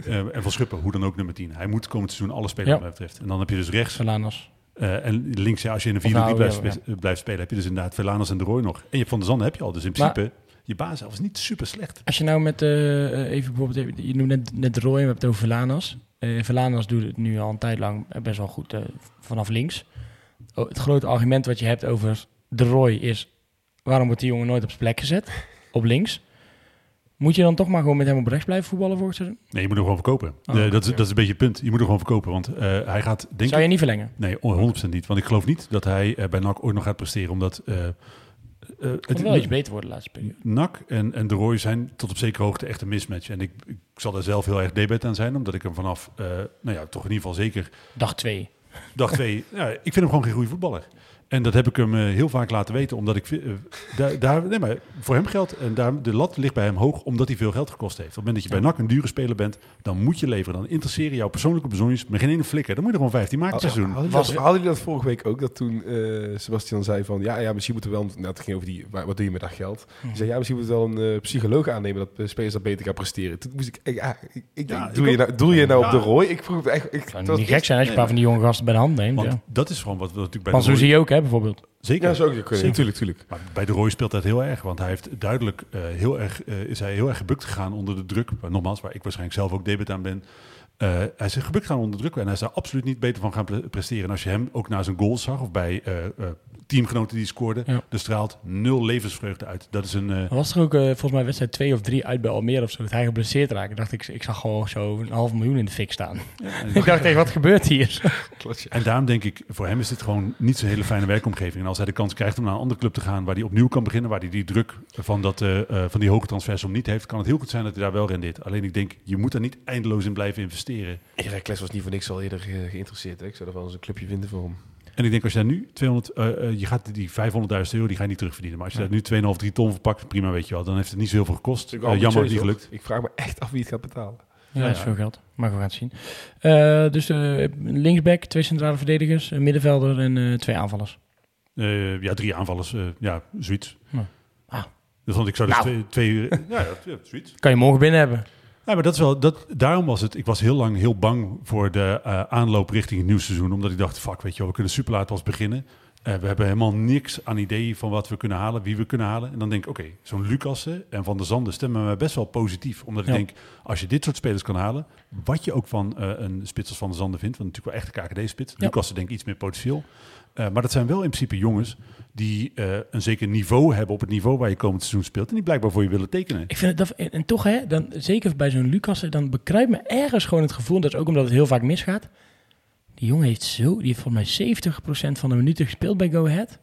Eh, en Van Schuppen, hoe dan ook nummer 10. Hij moet komend seizoen alle spelers Ja. wat mij betreft. En dan heb je dus rechts Solanas. eh, en links, ja, als je in een Of 4 nou, blijft, ja, eh, blijft spelen, heb je dus inderdaad Velanas en de Roy nog. En je Van der Zanden heb je al. Dus in Maar- principe, je baas zelf is niet super slecht. Als je nou met, eh, eh, even bijvoorbeeld, je noemt net, net de Roy, we hebben het over Verlanas. Eh Verlanas doet het nu al een tijd lang eh, best wel goed eh, vanaf links. Oh, het grote argument wat je hebt over de Roy is, waarom wordt die jongen nooit op zijn plek gezet? <laughs> Op links. Moet je dan toch maar gewoon met hem op rechts blijven voetballen volgend seizoen? Nee, je moet hem gewoon verkopen. Oh, dat, is, dat is een beetje het punt. Je moet hem gewoon verkopen. Want eh, hij gaat, denk Zou ik... je niet verlengen? Nee, 100% niet. Want ik geloof niet dat hij eh, bij NAC ooit nog gaat presteren. Omdat eh, Het kan wel iets beter worden de laatste periode. NAC en, en de Roy zijn tot op zekere hoogte echt een mismatch. En ik, ik zal daar zelf heel erg debat aan zijn. Omdat ik hem vanaf, nou ja, toch in ieder geval zeker Dag twee. Dag twee... ja, ik vind hem gewoon geen goede voetballer. En dat heb ik hem eh, heel vaak laten weten. Omdat ik... vind, eh, daar, daar, nee, maar voor hem geldt... En daar, de lat ligt bij hem hoog omdat hij veel geld gekost heeft. Op het moment dat je bij NAC een dure speler bent... dan moet je leveren. Dan interesseren jouw persoonlijke bezonjes met geen ene flikker. Dan moet je er gewoon 15 maken seizoen. Hadden Was- jullie dat, dat vorige week ook? Dat toen eh, Sebastian zei van... Ja, ja, misschien moeten we wel... Nou, het ging over die... wa- Wat doe je met dat geld? Hij zei, ja, misschien moeten we wel een eh, psycholoog aannemen... dat de spelers dat beter gaan presteren. Toen moest ik... Ja, ik, ik denk, Ja, doe, ik je ook. nou, doe je nou op de rooi? Ik vroeg echt... Ik, Het niet gek zijn als je een paar van die jonge gasten bij de hand neemt. Want ja. dat is gewoon wat we natuurlijk bij Van de Roy- Suzy ook, hè, bijvoorbeeld. Zeker. Ja, zou ook kunnen. Zeker. Natuurlijk, tuurlijk. Maar bij de Roy speelt dat heel erg, want hij heeft duidelijk eh, heel erg, eh, is hij heel erg gebukt gegaan onder de druk. Maar nogmaals, waar ik waarschijnlijk zelf ook debet aan ben. Eh, hij is gebukt gegaan onder druk en hij is daar absoluut niet beter van gaan pre- presteren. En als je hem ook naar zijn goals zag of bij eh, eh, teamgenoten die scoorden, Ja. er straalt nul levensvreugde uit. Dat is een. eh, Er was er ook eh, volgens mij wedstrijd twee of drie uit bij Almere of zo. Dat hij geblesseerd raakte. Ik dacht, ik, ik zag gewoon zo een half miljoen in de fik staan. ja, <laughs> ik dacht echt, wat gebeurt hier? <laughs> Klopt, ja. En daarom denk ik, voor hem is dit gewoon niet zo'n hele fijne werkomgeving. En als hij de kans krijgt om naar een andere club te gaan waar hij opnieuw kan beginnen, waar hij die druk van, dat, eh, van die hoge transfersom niet heeft, kan het heel goed zijn dat hij daar wel rendeert. Alleen ik denk, je moet er niet eindeloos in blijven investeren. Erik Kles was niet voor niks al eerder ge- geïnteresseerd. Hè? Ik zou er wel eens een clubje vinden voor hem. En ik denk als je daar nu 200, eh, eh, je gaat die 500.000 euro, die ga je niet terugverdienen. Maar als je daar nu 2,5, 3 ton voor pakt, prima weet je wel, dan heeft het niet zoveel gekost. Ik Eh, jammer niet gelukt. Ik vraag me echt af wie het gaat betalen. Ja, Ja, dat is veel geld. Maar we gaan het zien. Eh, dus linksback, twee centrale verdedigers, een middenvelder en eh, twee aanvallers. Eh, ja, drie aanvallers, eh, ja, zoiets. Ja. Ah. Dus want ik zou dus Nou. twee, twee ja, ja, ja, zoiets. Kan je morgen binnen hebben. Ja, maar dat is wel, dat, daarom was het, ik was heel lang heel bang voor de eh, aanloop richting het nieuwe seizoen. Omdat ik dacht, fuck, weet je wel, we kunnen super laat pas beginnen. Eh, we hebben helemaal niks aan idee van wat we kunnen halen, wie we kunnen halen. En dan denk ik, oké, zo'n Lucassen en Van der Zanden stemmen me best wel positief. Omdat ik denk, als je dit soort spelers kan halen, wat je ook van eh, een spits als Van der Zanden vindt, want natuurlijk wel echt een KKD-spits. Ja. Lucassen denk ik iets meer potentieel. Eh, maar dat zijn wel in principe jongens die een zeker niveau hebben op het niveau waar je komend seizoen speelt. En die blijkbaar voor je willen tekenen. Ik vind het, dat, en, en toch, hè, dan, zeker bij zo'n Lucas, dan bekruipt me ergens gewoon het gevoel, dat is ook omdat het heel vaak misgaat. Die jongen heeft zo, die heeft volgens mij 70% van de minuten gespeeld bij Go Ahead.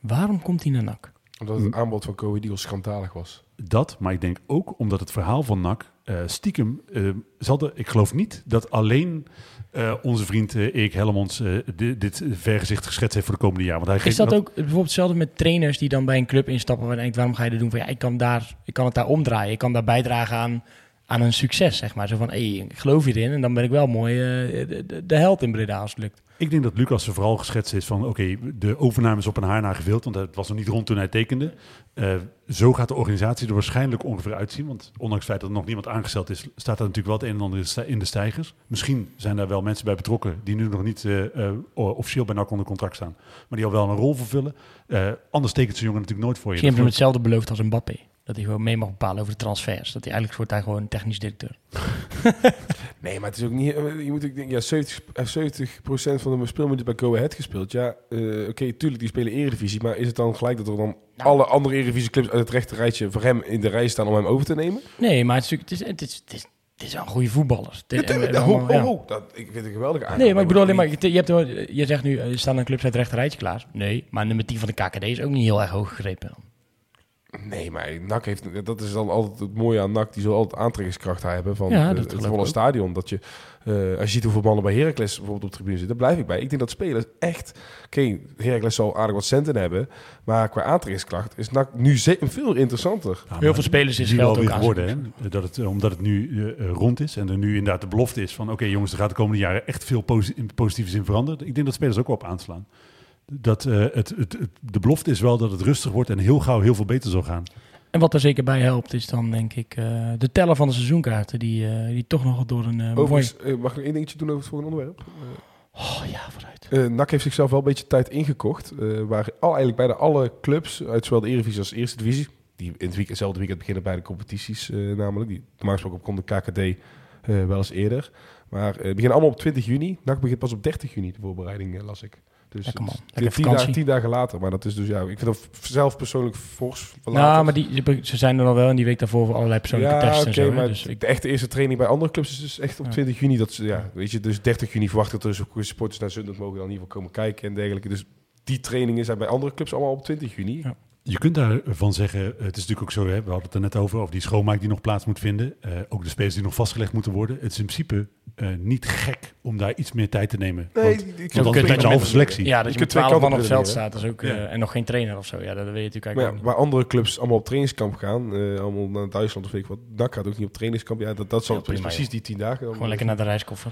Waarom komt hij naar NAC? Omdat het aanbod van Go Ahead Eagles schandalig was. Dat, maar ik denk ook omdat het verhaal van NAC eh, stiekem... eh, zal de, ik geloof niet dat alleen eh, onze vriend Erik Hellemons eh, di- dit vergezicht geschetst heeft voor de komende jaar. Want hij Is geeft dat ook bijvoorbeeld hetzelfde met trainers die dan bij een club instappen waar je denkt, waarom ga je dat doen? Van, ja, ik, kan daar, ik kan het daar omdraaien. Ik kan daar bijdragen aan, aan een succes, zeg maar. Zo van, hey, ik geloof hierin en dan ben ik wel mooi eh, de, held in Breda als het lukt. Ik denk dat Lucas er vooral geschetst is van... oké, de overname is op een haar na gewild... want het was nog niet rond toen hij tekende. Eh, zo gaat de organisatie er waarschijnlijk ongeveer uitzien... want ondanks het feit dat er nog niemand aangesteld is... staat er natuurlijk wel het een en ander in de stijgers. Misschien zijn daar wel mensen bij betrokken... die nu nog niet eh, officieel bij NAC onder contract staan... maar die al wel een rol vervullen. Anders tekent zo'n jongen natuurlijk nooit voor je. Misschien hem hetzelfde beloofd als Mbappé. Dat hij gewoon mee mag bepalen over de transfers. Dat hij eigenlijk wordt hij gewoon technisch directeur. <laughs> Nee, maar het is ook niet... eh, Je moet ook denken, ja, 70, eh, 70% van de speelminuten bij Go Ahead gespeeld. Ja, eh, oké, tuurlijk, die spelen eredivisie. Maar is het dan gelijk dat er dan Nou. alle andere eredivisie clubs uit het rechte rijtje voor hem in de rij staan om hem over te nemen? Nee, maar het is, natuurlijk- het is, het is, het is, het is wel een goede voetballer. Het is- en- en Ja, allemaal, ho, ho, ja. ho. Dat, ik vind het geweldig aan. Nee, maar ik bedoel alleen maar, je, hebt, je zegt nu, er staan een clubs uit het rechte rijtje klaar. Nee, maar nummer 10 van de KKD is ook niet heel erg hoog gegrepen. Nee, maar NAC heeft... Dat is dan altijd het mooie aan NAC. Die zal altijd aantrekkingskracht hebben van Ja, eh, dat het volle ook. stadion. Dat je, eh, als je ziet hoeveel mannen bij Heracles bijvoorbeeld op de tribune zitten, daar blijf ik bij. Ik denk dat spelers echt... Oké, Heracles zal aardig wat centen hebben. Maar qua aantrekkingskracht is NAC nu ze- veel interessanter. Ja, Heel veel spelers is nu geld ook geworden. Hè? Dat het, omdat het nu eh, rond is en er nu inderdaad de belofte is van... oké jongens, er gaat de komende jaren echt veel posi in positieve zin veranderen. Ik denk dat spelers ook wel op aanslaan. Dat, eh, het, het, het- de belofte is wel dat het rustig wordt en heel gauw heel veel beter zal gaan. En wat er zeker bij helpt, is dan denk ik eh, de teller van de seizoenkaarten. Die, eh, die toch nog door een uh, mooi... Overigens, mag ik nog één dingetje doen over het volgende onderwerp? Oh ja, vooruit. Eh NAC heeft zichzelf wel een beetje tijd ingekocht. eh, waar al, eigenlijk bijna alle clubs uit zowel de Eredivisie als de Eerste Divisie... die in het weekend, hetzelfde weekend beginnen bij de competities eh, namelijk. Die, normaal gesproken komt de KKD eh, wel eens eerder. Maar eh beginnen allemaal op 20 juni. NAC begint pas op 30 juni, de voorbereiding, las ik. Dus Lekker man. Lekker tien, vakantie. dagen, tien dagen later. Maar dat is dus, ja, ik vind dat zelf persoonlijk fors Nou, later. maar die, ze- zijn er al wel in die week daarvoor voor allerlei persoonlijke ja, tests en zo. hè. maar Dus ik, de echte eerste training bij andere clubs is dus echt op Ja. 20 juni. Dat ze, ja, weet je, dus 30 juni verwacht ik dat er dus ook supporters naar Zundert mogen dan in ieder geval komen kijken en dergelijke. Dus die trainingen zijn bij andere clubs allemaal op 20 juni. Ja. Je kunt daarvan zeggen, het is natuurlijk ook zo, hè, we hadden het er net over, over die schoonmaak die nog plaats moet vinden. Eh, ook de spelers die nog vastgelegd moeten worden. Het is in principe eh, niet gek om daar iets meer tijd te nemen. Nee, Want, ik- want anders ben je halve selectie. ja, dat Je je kunt met twee 12 man op het veld staat, dat is ook, Ja. eh, en nog geen trainer of zo. Ja, dat weet je natuurlijk Maar eigenlijk ja, ook waar andere clubs allemaal op trainingskamp gaan, eh, allemaal naar Duitsland of weet ik wat. NAC gaat ook niet op trainingskamp. Ja, dat, dat zal Ja, prima, precies joh. die tien dagen. Gewoon lekker naar de reiskoffer.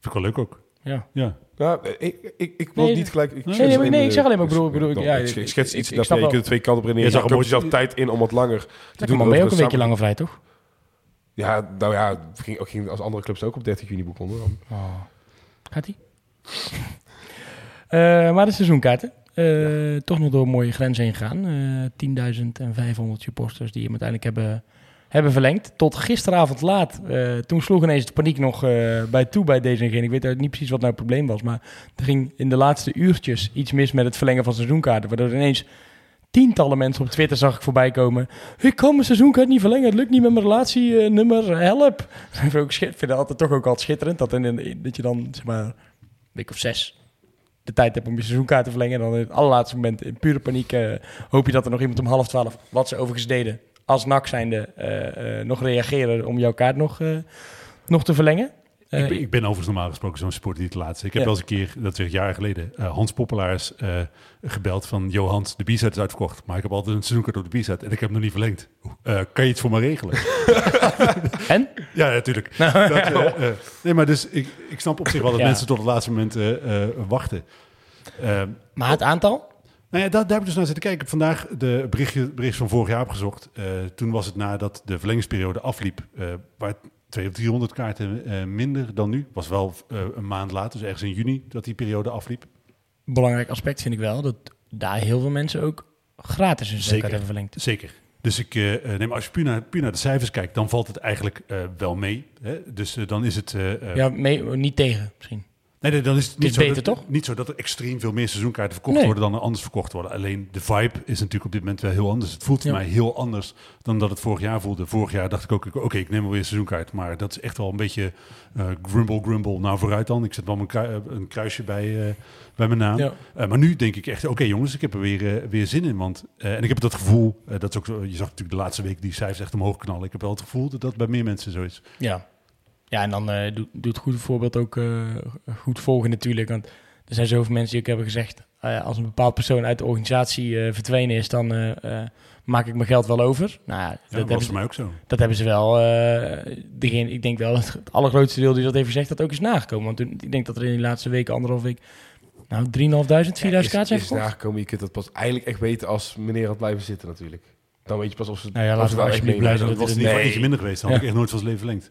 Vind ik wel leuk ook. Ja. Ja. Ja, ik, ik, ik wil Nee, niet gelijk... Ik nee, nee, nee, ik zeg alleen maar, bedoel- bedoel, dan- ja, ik ik- schets ik- iets, ik dat je kunt twee kanten op redeneren. Je Je hem jezelf tijd in om wat langer te doen. over ben je ook een weekje samen- langer vrij, toch? Ja, nou ja, ging, ook ging als andere clubs ook op 30 juni begonnen. Oh. Gaat ie? <laughs> Eh, maar de seizoenkaarten. eh, Toch nog door een mooie grens heen gegaan. Eh 10.500 supporters die hem uiteindelijk hebben, hebben verlengd. Tot gisteravond laat. Eh, toen sloeg ineens de paniek nog eh, bij toe bij deze en. Ik weet niet precies wat nou het probleem was. Maar er ging in de laatste uurtjes iets mis met het verlengen van seizoenkaarten. Waardoor ineens tientallen mensen op Twitter zag ik voorbij komen. Ik kan mijn seizoenkaart niet verlengen. Het lukt niet met mijn relatienummer. Help. <laughs> Ik vind het altijd toch ook altijd schitterend. Dat, in, dat je dan zeg maar een week of zes de tijd hebt om je seizoenkaart te verlengen. En dan in het allerlaatste moment in pure paniek eh, hoop je dat er nog iemand om half twaalf, wat ze overigens deden, als NAC zijnde, eh, nog reageren om jouw kaart nog, eh, nog te verlengen. Ik, ben, ik ben overigens normaal gesproken zo'n supporter die het laatste. Ik heb Ja. wel eens een keer, dat is jaren geleden, Hans Poppelaars gebeld van... Yo Hans, de B-set is uitverkocht, maar ik heb altijd een seizoenkaart op de B-set en ik heb hem nog niet verlengd. Kan je iets voor me regelen? <laughs> en? ja, natuurlijk. Dat, eh, nee, maar dus ik, ik snap op zich wel dat mensen tot het laatste moment wachten. Eh, Maar het aantal? Nou ja, daar, daar heb ik dus naar zitten kijken. Ik heb vandaag de berichtje, bericht van vorig jaar opgezocht. Eh, toen was het nadat de verlengingsperiode afliep, eh waar 200 of 300 kaarten eh, minder dan nu. Was wel een maand later, dus ergens in juni, dat die periode afliep. Belangrijk aspect vind ik wel, dat daar heel veel mensen ook gratis hun seizoenkaart hebben verlengd. Zeker. Dus ik neem als je puur naar, puur naar de cijfers kijkt, dan valt het eigenlijk wel mee. Hè? Dus dan is het. Ja, mee, niet tegen misschien. Nee, dan is het niet, is zo beter, dat, toch? niet zo dat er extreem veel meer seizoenkaarten verkocht Nee. worden dan er anders verkocht worden. Alleen de vibe is natuurlijk op dit moment wel heel anders. Het voelt voor Ja. mij heel anders dan dat het vorig jaar voelde. Vorig jaar dacht ik ook, oké, ik neem wel weer een seizoenkaart. Maar dat is echt wel een beetje eh, grumble, grumble. Nou, vooruit dan. Ik zet wel een, krui- een kruisje bij, eh, bij mijn naam. Ja. Eh, maar nu denk ik echt, oké jongens, ik heb er weer, eh, weer zin in. Want, eh, en ik heb dat gevoel, eh, dat is ook zo, je zag natuurlijk de laatste week die cijfers echt omhoog knallen. Ik heb wel het gevoel dat dat bij meer mensen zo is. Ja, ja en dan eh doet doet het goede voorbeeld ook eh, goed volgen natuurlijk. Want er zijn zoveel mensen die ook hebben gezegd... eh, als een bepaald persoon uit de organisatie eh, verdwenen is... dan eh, eh, maak ik mijn geld wel over. Nou, ja, dat, was ze, mij ook zo. dat hebben ze wel... eh, degene, ik denk wel het, het allergrootste deel die dat heeft gezegd... dat ook is nagekomen. Want toen, ik denk dat er in die laatste weken, anderhalf week... nou, 3.500, 4.000 kaarten zijn is, is verkocht. nagekomen. Je kunt dat pas eigenlijk echt weten als meneer had blijven zitten natuurlijk. Dan weet je pas of ze... Nou ja, laten we nou echt alsjeblieft meenemen. blij zijn Dat was in het- ieder geval nee. eentje minder geweest. Dan had Ja. ik echt nooit van zijn leven verlengd.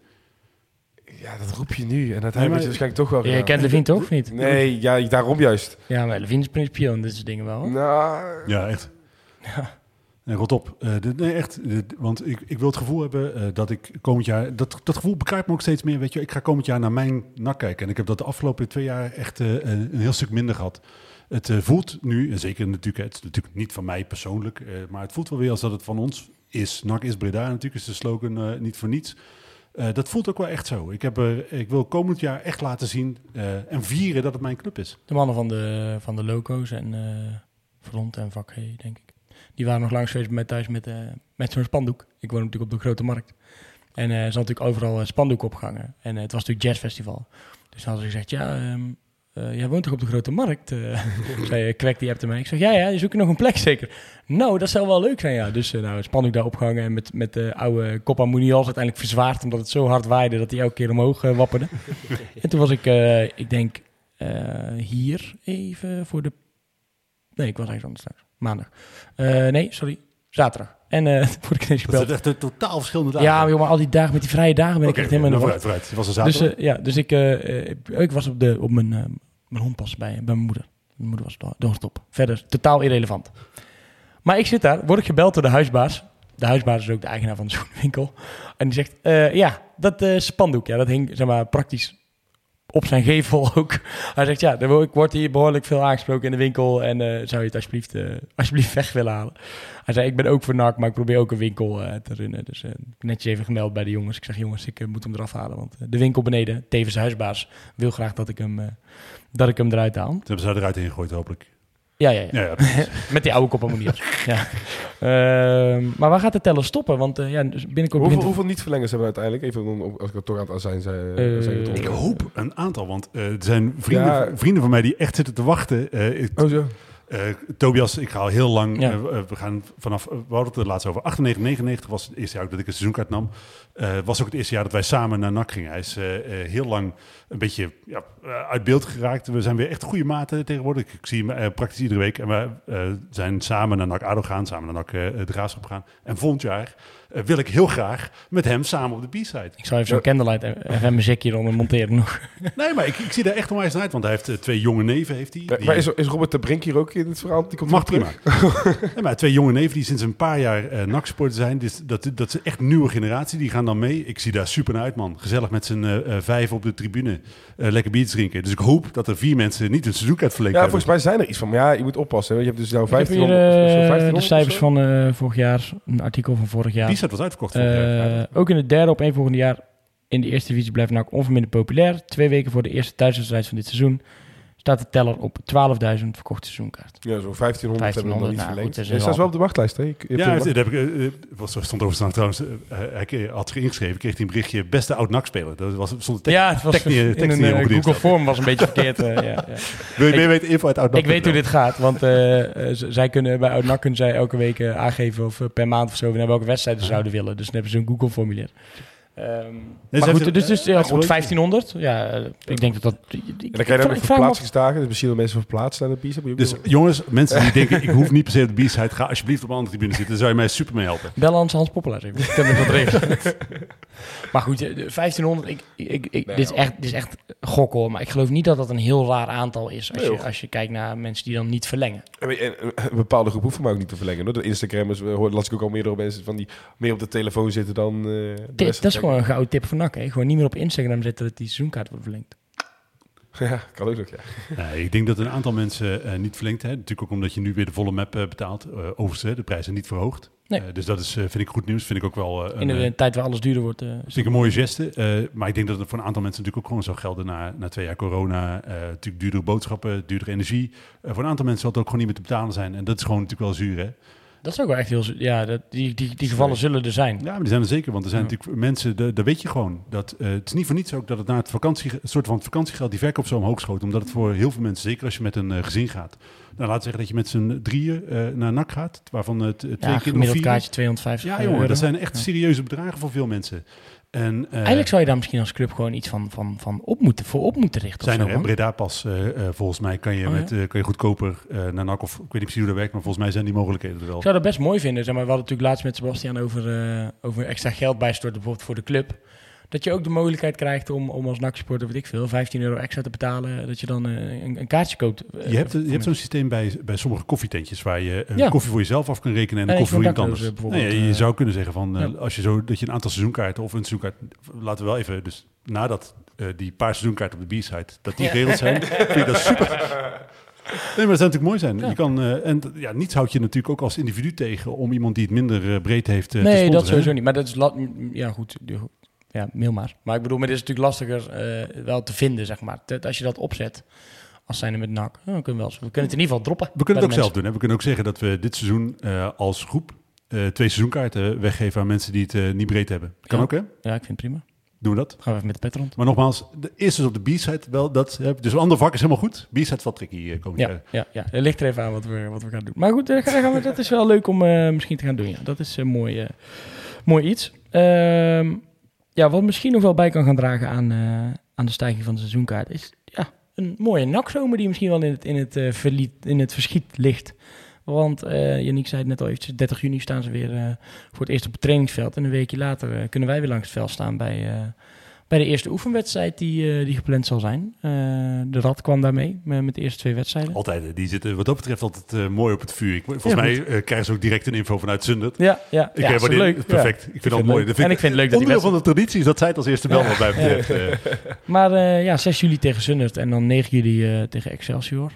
Ja, dat roep je nu. En uiteindelijk maar- is het waarschijnlijk toch wel Je kent Levine toch, of niet? Nee, ja, daarom juist. Ja, maar Levine is principieel en dit soort dingen wel. hoor. Nou, Ja, echt. Nee, rot op. Eh, dit- nee, echt. dit- want ik, ik wil het gevoel hebben eh, dat ik komend jaar... Dat, dat gevoel begrijpt me ook steeds meer. Weet je, ik ga komend jaar naar mijn nak kijken. En ik heb dat de afgelopen twee jaar echt eh, een een heel stuk minder gehad. Het voelt nu, en zeker natuurlijk, het is natuurlijk niet van mij persoonlijk, eh, maar het voelt wel weer als dat het van ons is. NAC is Breda natuurlijk, is de slogan eh, niet voor niets. Eh, dat voelt ook wel echt zo. Ik, heb er, ik wil komend jaar echt laten zien eh, en vieren dat het mijn club is. De mannen van de, van de loco's en eh Front en Vak G, denk ik. Die waren nog langs geweest mij thuis met, met zo'n spandoek. Ik woon natuurlijk op de Grote Markt. En er zat natuurlijk overal spandoek opgehangen. En het was natuurlijk jazzfestival. Dus dan hadden ze gezegd, ja, ehm, eh, jij woont toch op de Grote Markt? eh <laughs> zei uh, Kwek, die hebt mij. Ik zeg, ja, ja, je zoekt nog een plek zeker. Nou, dat zou wel leuk zijn, ja. Dus eh, nou, spandoek daar opgehangen en met, met de oude Copa Munials uiteindelijk verzwaard. Omdat het zo hard waaide dat hij elke keer omhoog eh, wapperde. <laughs> en toen was ik, eh, ik denk, eh, hier even voor de... Nee, ik was ergens anders thuis. Maandag. Eh, nee, sorry. Zaterdag. En eh <laughs> voor ik ineens Dat is echt een totaal verschillende dagen. Ja, maar, joh, maar al die dagen met die vrije dagen ben ik echt helemaal in de war. vooruit, vooruit. Het was een Dus, zaterdag. eh, ja, dus ik, eh, eh, ik was op, de, op mijn, mijn hondpas bij, bij mijn moeder. Mijn moeder was door, doorstop. Verder totaal irrelevant. Maar ik zit daar, word ik gebeld door de huisbaas. De huisbaas is ook de eigenaar van de <laughs> schoenenwinkel. En die zegt, eh, ja, dat eh, spandoek, ja, dat hing zeg maar, praktisch op zijn gevel <laughs> ook. Hij zegt, ja, ik word hier behoorlijk veel aangesproken in de winkel. En eh, zou je het alsjeblieft, <laughs> alsjeblieft weg willen halen? Hij zei, ik ben ook voor maar ik probeer ook een winkel te runnen. Dus netjes even gemeld bij de jongens. Ik zeg, jongens, ik moet hem eraf halen. Want de winkel beneden, tevens huisbaas, wil graag dat ik hem, dat ik hem eruit haal. Toen hebben ze eruit heen gegooid, hopelijk. Ja, ja, ja. Ja, ja. <laughs> Met die oude kopamoniers. <laughs> ja. Ehm, maar waar gaat de teller stoppen? Want eh, ja, dus binnenkort hoeveel, begint... hoeveel niet-verlengers hebben we uiteindelijk? Even als ik het toch aan het azijn zijn. Eh, zijn ik ik hoop een aantal, want eh, er zijn vrienden, Ja. vrienden van mij die echt zitten te wachten. Eh, ik- Oh zo. eh, Tobias, ik ga al heel lang. Ja. eh, eh, we gaan vanaf. eh, we hadden het er laatst over. 98, 99 was het eerste jaar ook dat ik een seizoenkaart nam. Eh, was ook het eerste jaar dat wij samen naar NAC gingen. Hij is eh, eh, heel lang een beetje ja, uit beeld geraakt. We zijn weer echt goede maten tegenwoordig. Ik zie hem praktisch iedere week. En we zijn samen naar NAC ADO gaan, samen naar NAC de Graafschap gaan. En volgend jaar wil ik heel graag met hem samen op de B-side. Ik zou even zo'n candlelight FM muziekje eronder monteren nog. <laughs> Nee, maar ik, ik zie daar echt onwijs naar uit. Want hij heeft twee jonge neven. Heeft hij, Maar, die- maar is, is Robert de Brink hier ook in het verhaal? Die komt Mag prima. <laughs> Maar twee jonge neven die sinds een paar jaar eh NAC-supporter zijn. Dus dat, dat is echt nieuwe generatie. Die gaan dan mee. Ik zie daar super naar uit, man. Gezellig met z'n eh, eh, vijf op de tribune. eh, lekker biertjes drinken. Dus ik hoop dat er vier mensen niet een seizoenkaart verlengd Ja, hebben. volgens mij zijn er iets van. Maar ja, je moet oppassen. hè. Je hebt dus nou Ik heb hier 1500 of zo, 1500 de cijfers van eh, vorig jaar, een artikel van vorig jaar. Die was uitverkocht. vorig jaar. Eh, ook in het derde op één volgende jaar in de eerste divisie blijft NAC onverminderd populair. Twee weken voor de eerste thuiswedstrijd van dit seizoen staat de teller op 12.000 verkochte seizoenkaart. Ja, zo'n 1500 hebben we nog 1500, niet nou, verlengd. goed, Hij staat wel op de wachtlijst, hè? Je Ja, dat wacht- heb ik, eh, eh, was, stond trouwens. eh, hij had zich ingeschreven, kreeg hij een berichtje beste oud NAC-speler. Dat was, stond tekst, Ja, het was tekst niet- in tekst een Google. Form was een beetje verkeerd. ja, ja. Wil je meer weten? Info uit oud Ik weet hoe dit gaat, want zij kunnen bij Oud-NAC kunnen zij elke week aangeven of per maand of zo naar welke wedstrijden ze zouden willen. Dus dan hebben ze een Google-formulier. Ehm, Dus maar goed, dus, dus ja, eh, goed 1500. Ja, eh, ik denk dat dat... ik- En dan ik krijg je dan ik af- verplaatsingsdagen. Dus misschien dat mensen verplaatst naar de ook Dus jongens, mensen die denken, ik hoef <laughs> niet per se op de B-side. Ga alsjeblieft op een andere tribune zitten. Daar zou je mij super mee helpen. Bel Hans Hans Poppelaars even. Ik heb het wat regelen. <laughs> maar goed, eh, de 1500, ik, ik, ik, Nee, dit, is echt, dit is echt gok hoor. Maar ik geloof niet dat dat een heel raar aantal is. Als, Nee, je, als je kijkt naar mensen die dan niet verlengen. En Een bepaalde groep hoeft mij ook niet te verlengen. Hoor. De Instagrammers, las ik ook al meerdere mensen van die meer op de telefoon zitten dan eh, de Dit, rest dat is gewoon een gouden tip van NAC. Hè? Gewoon niet meer op Instagram zetten dat die seizoenkaart wordt verlengd. Ja, kan ook ja. Ik denk dat een aantal mensen eh, niet verlengd. Hè. Natuurlijk ook omdat je nu weer de volle map eh, betaalt. Eh, overigens, de prijzen niet verhoogd. Nee. Eh, dus dat is, eh, vind ik goed nieuws. Vind ik ook wel eh, In een, een tijd waar alles duurder wordt. vind ik een mooie geste. Eh, maar ik denk dat het voor een aantal mensen natuurlijk ook gewoon zou gelden na, na twee jaar corona. eh, natuurlijk duurdere boodschappen, duurdere energie. Voor een aantal mensen zal het ook gewoon niet meer te betalen zijn. En dat is gewoon natuurlijk wel zuur, hè? Dat is ook wel echt heel... Ja, dat, die, die, die gevallen zullen er zijn. Ja, maar die zijn er zeker. Want er zijn Ja. natuurlijk mensen, dat weet je gewoon. Dat, eh, het is niet voor niets ook dat het na het vakantie, een soort van vakantiegeld die verkoop zo omhoog schoot. Omdat het voor heel veel mensen, zeker als je met een eh, gezin gaat. Nou, laat zeggen dat je met z'n drieën eh, naar NAC gaat. Waarvan het twee Ja, kinderen vier. kaartje 250 Ja, jongen, dat zijn echt serieuze bedragen voor veel mensen. En, eh, Eigenlijk zou je daar misschien als club gewoon iets van, van, van op moeten, voor op moeten richten. zijn er, man. Breda pas, eh, eh, volgens mij kan je, Oh, met, kan je goedkoper naar NAC of ik weet niet precies hoe dat werkt, maar volgens mij zijn die mogelijkheden er wel. Ik zou dat best mooi vinden. Zeg maar, we hadden natuurlijk laatst met Sebastian over, over extra geld bijstorten, bijvoorbeeld voor de club. Dat je ook de mogelijkheid krijgt om, om als NAC-supporter, weet ik veel, 15 euro extra te betalen. Dat je dan eh, een, een kaartje koopt. eh, Je hebt, je hebt zo'n systeem bij, bij sommige koffietentjes waar je een Ja. koffie voor jezelf af kan rekenen en een Nee, koffie voor iemand anders. daklozen Nee, bijvoorbeeld, je eh. zou kunnen zeggen van, eh, Ja. als je zo, dat je een aantal seizoenkaarten of een seizoenkaart, laten we wel even, dus nadat eh, die paar seizoenkaarten op de B-site, dat die geregeld zijn, vind ik dat super. Nee, maar dat zou natuurlijk mooi zijn. Ja. Je kan, eh, en ja, niets houdt je natuurlijk ook als individu tegen om iemand die het minder eh, breed heeft eh, te Nee, sponsoren, dat sowieso niet. Maar dat is... Ja, goed. Ja, mail maar. Maar ik bedoel, maar dit is natuurlijk lastiger eh, wel te vinden, zeg maar. Als je dat opzet, als zijnde met NAC, dan kunnen we wel. We kunnen het in ieder geval droppen. We kunnen het ook zelf doen. Hè? We kunnen ook zeggen dat we dit seizoen eh, als groep eh, twee seizoenkaarten weggeven aan mensen die het eh, niet breed hebben. Kan Ja. ook, hè? Ja, ik vind het prima. Doen we dat? Gaan we even met de pet rond. Maar nogmaals, de eerste is op de B-side wel dat. Dus een ander vak is helemaal goed. B-side wel tricky komend Ja, ja, ja, het ligt er even aan wat we, wat we gaan doen. Maar goed, gaan we, dat is wel leuk om eh, misschien te gaan doen. Ja. Dat is een mooi, eh, mooi iets. Ehm, ja, wat misschien nog wel bij kan gaan dragen aan, eh, aan de stijging van de seizoenkaart... is ja, een mooie nakzomer die misschien wel in het, in het, eh, verliet, in het verschiet ligt. Want uh, Yannick zei het net al eventjes, 30 juni staan ze weer voor het eerst op het trainingsveld. En een weekje later kunnen wij weer langs het veld staan bij, bij de eerste oefenwedstrijd die, uh, die gepland zal zijn. Uh, de Rad kwam daarmee met, met de eerste twee wedstrijden. Altijd, die zitten wat dat betreft altijd uh, mooi op het vuur. Ik, volgens Ja, mij krijgen ze ook direct een info vanuit Zundert. Ja, ja, ik ja, is leuk. Perfect. Ja. Ik vind dat mooi. Dat vind en ik vind het leuk dat die Onderdeel van de traditie is dat zij het als eerste bel wat mij betreft. <laughs> maar ja, 6 juli tegen Zundert en dan 9 juli tegen Excelsior.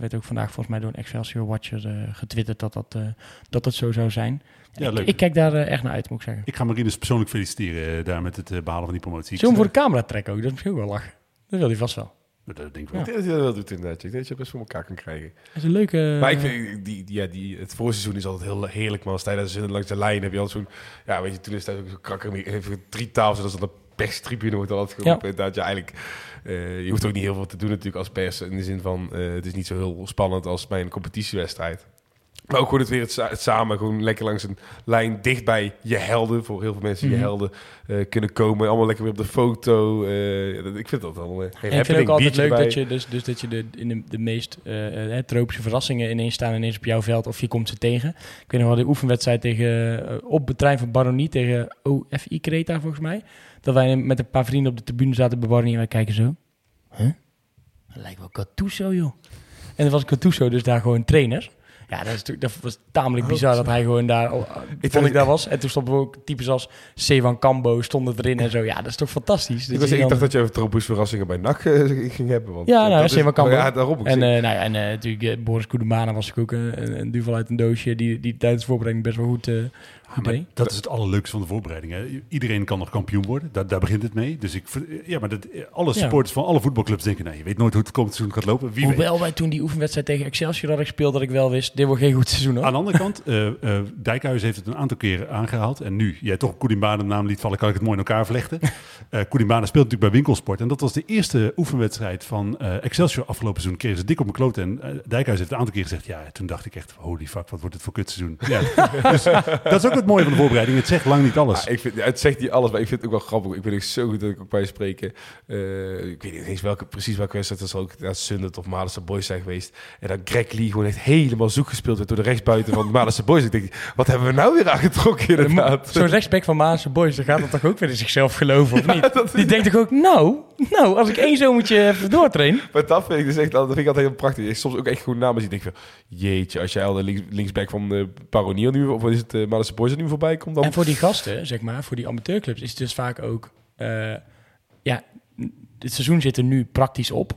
Werd ook vandaag volgens mij door een Excelsior Watcher getwitterd dat dat, dat dat zo zou zijn. Ja, ik, leuk. ik kijk daar uh, echt naar uit, moet ik zeggen. Ik ga Marinus persoonlijk feliciteren uh, daar met het uh, behalen van die promotie. Zullen hem voor de camera trekken ook? Dat is misschien ook wel lachen. Dat wil hij vast wel. Dat denk ik wel. denk dat hij dat wel doet inderdaad. Ik denk dat je het best voor elkaar kan krijgen. Dat is een leuke... Maar ik vind, die, die, ja, die, het voorseizoen is altijd heel heerlijk, man. Je daar langs de lijn, heb je al zo'n... Ja, weet je, toen is het ook zo'n krakker. Even drie tafels, dat is dan de perstribune wordt altijd geroepen. Ja. Dat je eigenlijk... Uh, je hoeft ook niet heel veel te doen natuurlijk als pers. In de zin van, uh, het is niet zo heel spannend als bij een competitiewedstrijd. Maar ook gewoon het weer het, het, samen, gewoon lekker langs een lijn dicht bij je helden. Voor heel veel mensen mm -hmm. je helden uh, kunnen komen. Allemaal lekker weer op de foto. Uh, ik vind dat allemaal heel En ik vind het ook altijd leuk dat je, dus, dus dat je de, in de, de meest uh, tropische verrassingen ineens staan ineens op jouw veld of je komt ze tegen. Ik weet nog wel de oefenwedstrijd tegen, op het trein van Baronie tegen OFI Creta volgens mij. Dat wij met een paar vrienden op de tribune zaten bij Baronie en wij kijken zo. Huh? Dat lijkt wel Gattuso joh. En dat was Gattuso dus daar gewoon trainer. Ja, dat, is, dat was tamelijk bizar oh, dat hij gewoon daar, oh, ik vond ik daar was. En toen stonden we ook types als Sevan Cambo stonden erin en zo. Ja, dat is toch fantastisch. Ik, was, ik dan... dacht dat je over tropische verrassingen bij NAC uh, <laughs> ging hebben. Want, ja, nou, Sevan Cambo. Ja, daarom. En, uh, nou ja, en uh, natuurlijk Boris Koedemana was ook een, een duvel uit een doosje die, die tijdens de voorbereiding best wel goed... uh, Ja, dat is het allerleukste van de voorbereiding. Hè. Iedereen kan nog kampioen worden. Daar, daar begint het mee. Dus ik, ja, maar dat, alle supporters ja. van alle voetbalclubs denken: nou, je weet nooit hoe het komend seizoen gaat lopen. Wie Hoewel weet. wij toen die oefenwedstrijd tegen Excelsior hadden gespeeld, dat ik wel wist: dit wordt geen goed seizoen. Hoor. Aan de andere kant, uh, uh, Dijkhuis heeft het een aantal keren aangehaald. En nu, jij toch Koedimbane naam liet vallen, kan ik het mooi in elkaar vlechten. uh, <laughs> Koedimbane speelt natuurlijk bij Winkelsport. En dat was de eerste oefenwedstrijd van uh, Excelsior afgelopen seizoen. Kregen ze dik op mijn kloot. En uh, Dijkhuis heeft een aantal keer gezegd: ja, toen dacht ik echt: holy fuck, wat wordt het voor kutseizoen. Ja, <laughs> dus, dat is ook het mooie van de voorbereiding. Het zegt lang niet alles. Ja, ik vind, het zegt niet alles, maar ik vind het ook wel grappig. Ik ben ook zo goed dat ik ook bij spreken. Uh, ik weet niet eens welke, precies welke wedstrijd. Dat zal ook ja, Sundert of Malense Boys zijn geweest. En dat Greg Lee gewoon echt helemaal zoek gespeeld werd door de rechtsbuiten van Malense Boys. Ik denk, wat hebben we nou weer aangetrokken inderdaad? Zo'n rechtsback van Malense Boys, dan gaat het toch ook weer in zichzelf geloven, of niet? Ja, Die denkt toch ook, nou, nou, als ik één zomertje even doortrain. <laughs> Maar dat vind ik dus echt, dat vind ik altijd heel prachtig. Ik soms ook echt gewoon namen zie. Ik denk van, jeetje, als jij al de links, linksback van uh, Paronier nu, of is het uh, Malense Boys er nu voorbij komt, dan... En voor die gasten, zeg maar, voor die amateurclubs, is het dus vaak ook... Uh, ja, het seizoen zit er nu praktisch op.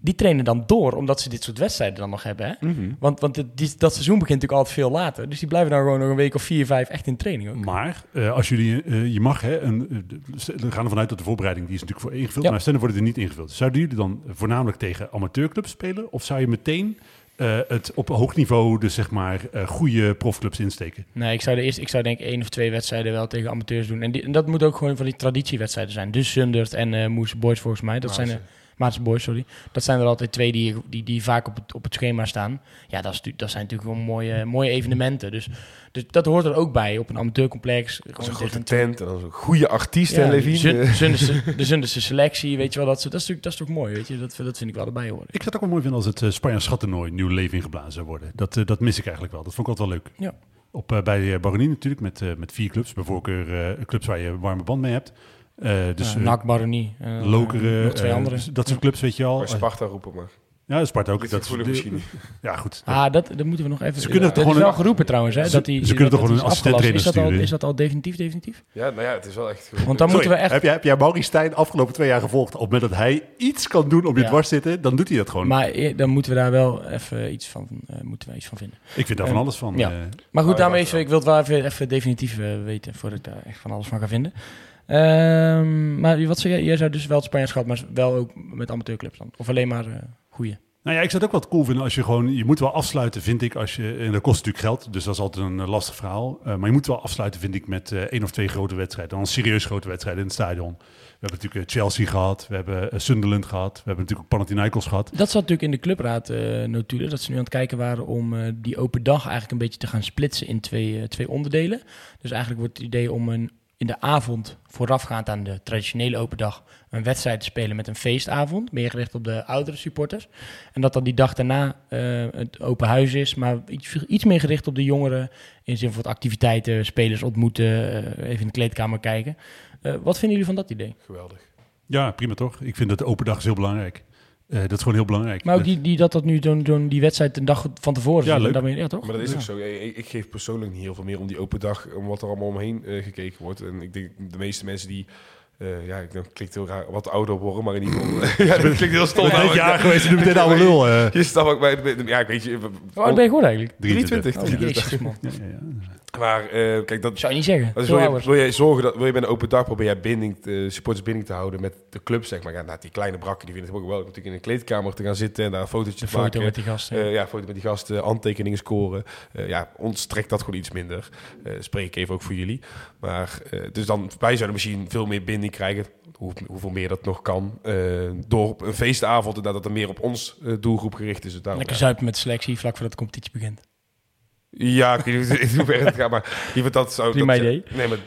die trainen dan door, omdat ze dit soort wedstrijden dan nog hebben. Hè? Mhm. Want, want het- die, dat seizoen begint natuurlijk altijd veel later. Dus die blijven dan gewoon nog een week of vier, vijf echt in training ook. Maar eh, als jullie, eh, je mag, hè, een, eh, we gaan ervan uit dat de voorbereiding, die is natuurlijk voor ingevuld, Ja. maar stel worden er niet ingevuld. Zouden jullie dan voornamelijk tegen amateurclubs spelen? Of zou je meteen eh, het op hoog niveau, dus zeg maar, eh, goede profclubs insteken? Nee, ik zou, de eerste, ik zou denk ik één of twee wedstrijden wel tegen amateurs doen. En, die, en dat moet ook gewoon van die traditiewedstrijden zijn. Dus Zundert en eh Moes Boys volgens mij. Dat zijn Maartse Boys, sorry. Dat zijn er altijd twee die, die, die vaak op het, op het schema staan. Ja, dat, is, tu- dat zijn natuurlijk gewoon mooie, mooie evenementen. Dus, dus dat hoort er ook bij op een amateurcomplex. Dat is een grote tent en dan zo'n goede artiest, Ja, en Levine. Zun- Eh, Zunderse- de Zunderse selectie, weet je wel. Dat, is- dat, is, natuurlijk- dat is toch mooi, weet je. Dat, dat vind ik wel erbij horen. Ik zou het ook wel mooi vinden als het uh, Spanjaans schattoernooi nieuw leven ingeblazen zou worden. Dat, eh, dat mis ik eigenlijk wel. Dat vond ik altijd wel leuk. Ja. Op, eh, bij uh, Baronie natuurlijk, met, eh, met vier clubs. Bij voorkeur eh, clubs waar je een warme band mee hebt. Eh, dus Ja, eh, NAC, Baronie. eh, Lokeren, nog twee andere. dus dat soort clubs, weet je al. maar Sparta roepen maar. ja, Sparta ook. Dat, gevoelig misschien. <laughs> Ja, goed. Ah, dat, dat moeten we nog even... Ze kunnen is gewoon wel geroepen trouwens, hè? Ze- dat die, ze kunnen toch gewoon een al, sturen? Is dat al definitief, definitief? Ja, nou ja, het is wel echt... Want dan moeten we echt... Heb jij, heb jij Maurice Stijn afgelopen twee jaar gevolgd? Op het moment dat hij iets kan doen om je Ja. dwars te zitten, dan doet hij dat gewoon. Maar dan moeten we daar wel even iets van, eh, moeten we iets van vinden. ik vind daar van alles van. ja. Maar goed, Oh, daarmee ik wil het wel even, even definitief weten, voordat ik daar echt van alles van ga vinden. Ehm, maar wat zeg jij? Jij zou dus wel het Spanjaars gehad, maar wel ook met amateurclubs dan? Of alleen maar eh goeie? Nou ja, ik zou het ook wel cool vinden als je gewoon... Je moet wel afsluiten, vind ik, als je... En dat kost natuurlijk geld, dus dat is altijd een eh, lastig verhaal. Eh, maar je moet wel afsluiten, vind ik, met eh één of twee grote wedstrijden. Dan serieus grote wedstrijden in het stadion. We hebben natuurlijk Chelsea gehad, we hebben Sunderland gehad. We hebben natuurlijk ook Panathinaikos gehad. Dat zat natuurlijk in de clubraad notulen, dat ze nu aan het kijken waren om die open dag eigenlijk een beetje te gaan splitsen in twee, twee onderdelen. Dus eigenlijk wordt het idee om een, in de avond, voorafgaand aan de traditionele open dag, een wedstrijd te spelen met een feestavond, meer gericht op de oudere supporters. En dat dan die dag daarna eh, het open huis is, maar iets, iets meer gericht op de jongeren, in zin van activiteiten, spelers ontmoeten, eh, even in de kleedkamer kijken. Eh, wat vinden jullie van dat idee? Geweldig. Ja, prima toch? Ik vind dat de open dag is heel belangrijk. Eh, dat is gewoon heel belangrijk. Maar ook Dat- die, die, dat dat nu zo'n zo'n die wedstrijd een dag van tevoren Ja, is. leuk. daarmee- ja, toch? Maar dat is Ja. ook zo. Ik, ik geef persoonlijk niet heel veel meer om die open dag, om wat er allemaal omheen eh, gekeken wordt. En ik denk de meeste mensen die, eh, ja, ik denk, klinkt heel raar, wat ouder worden, maar in ieder geval, <laughs> ja, dat klinkt heel stom. Maar- net jaar geweest en nu meteen oude lul. Je snapt ook, maar, ja, ik weet je, Hoe oud ben je geworden eigenlijk? 23. Oh, 23. jezus, man. Ja, ja, ja. Maar eh, kijk, dat, Zou je niet zeggen. dat is, wil, je, wil je zorgen dat wil je bij een open dag probeer jij binding, eh, supportersbinding te houden met de club, zeg maar. Ja, nou, die kleine brakken die vinden het ook wel natuurlijk in een kleedkamer te gaan zitten en daar een fotootje te foto maken. met die gasten. Eh, ja, foto met die gasten, handtekeningen scoren. Eh, ja, ons trekt dat gewoon iets minder. Spreek ik even ook voor jullie. Maar dus dan, wij zouden misschien veel meer binding krijgen. Hoe, hoeveel meer dat nog kan. door op een feestavond, dat er meer op ons doelgroep gericht is. Dus daarom, Lekker zuipen met selectie vlak voordat de competitie begint. Ja, ik weet niet hoe <laughs> ver het gaat, maar liever dat zou... Prima dat, idee. Nee, maar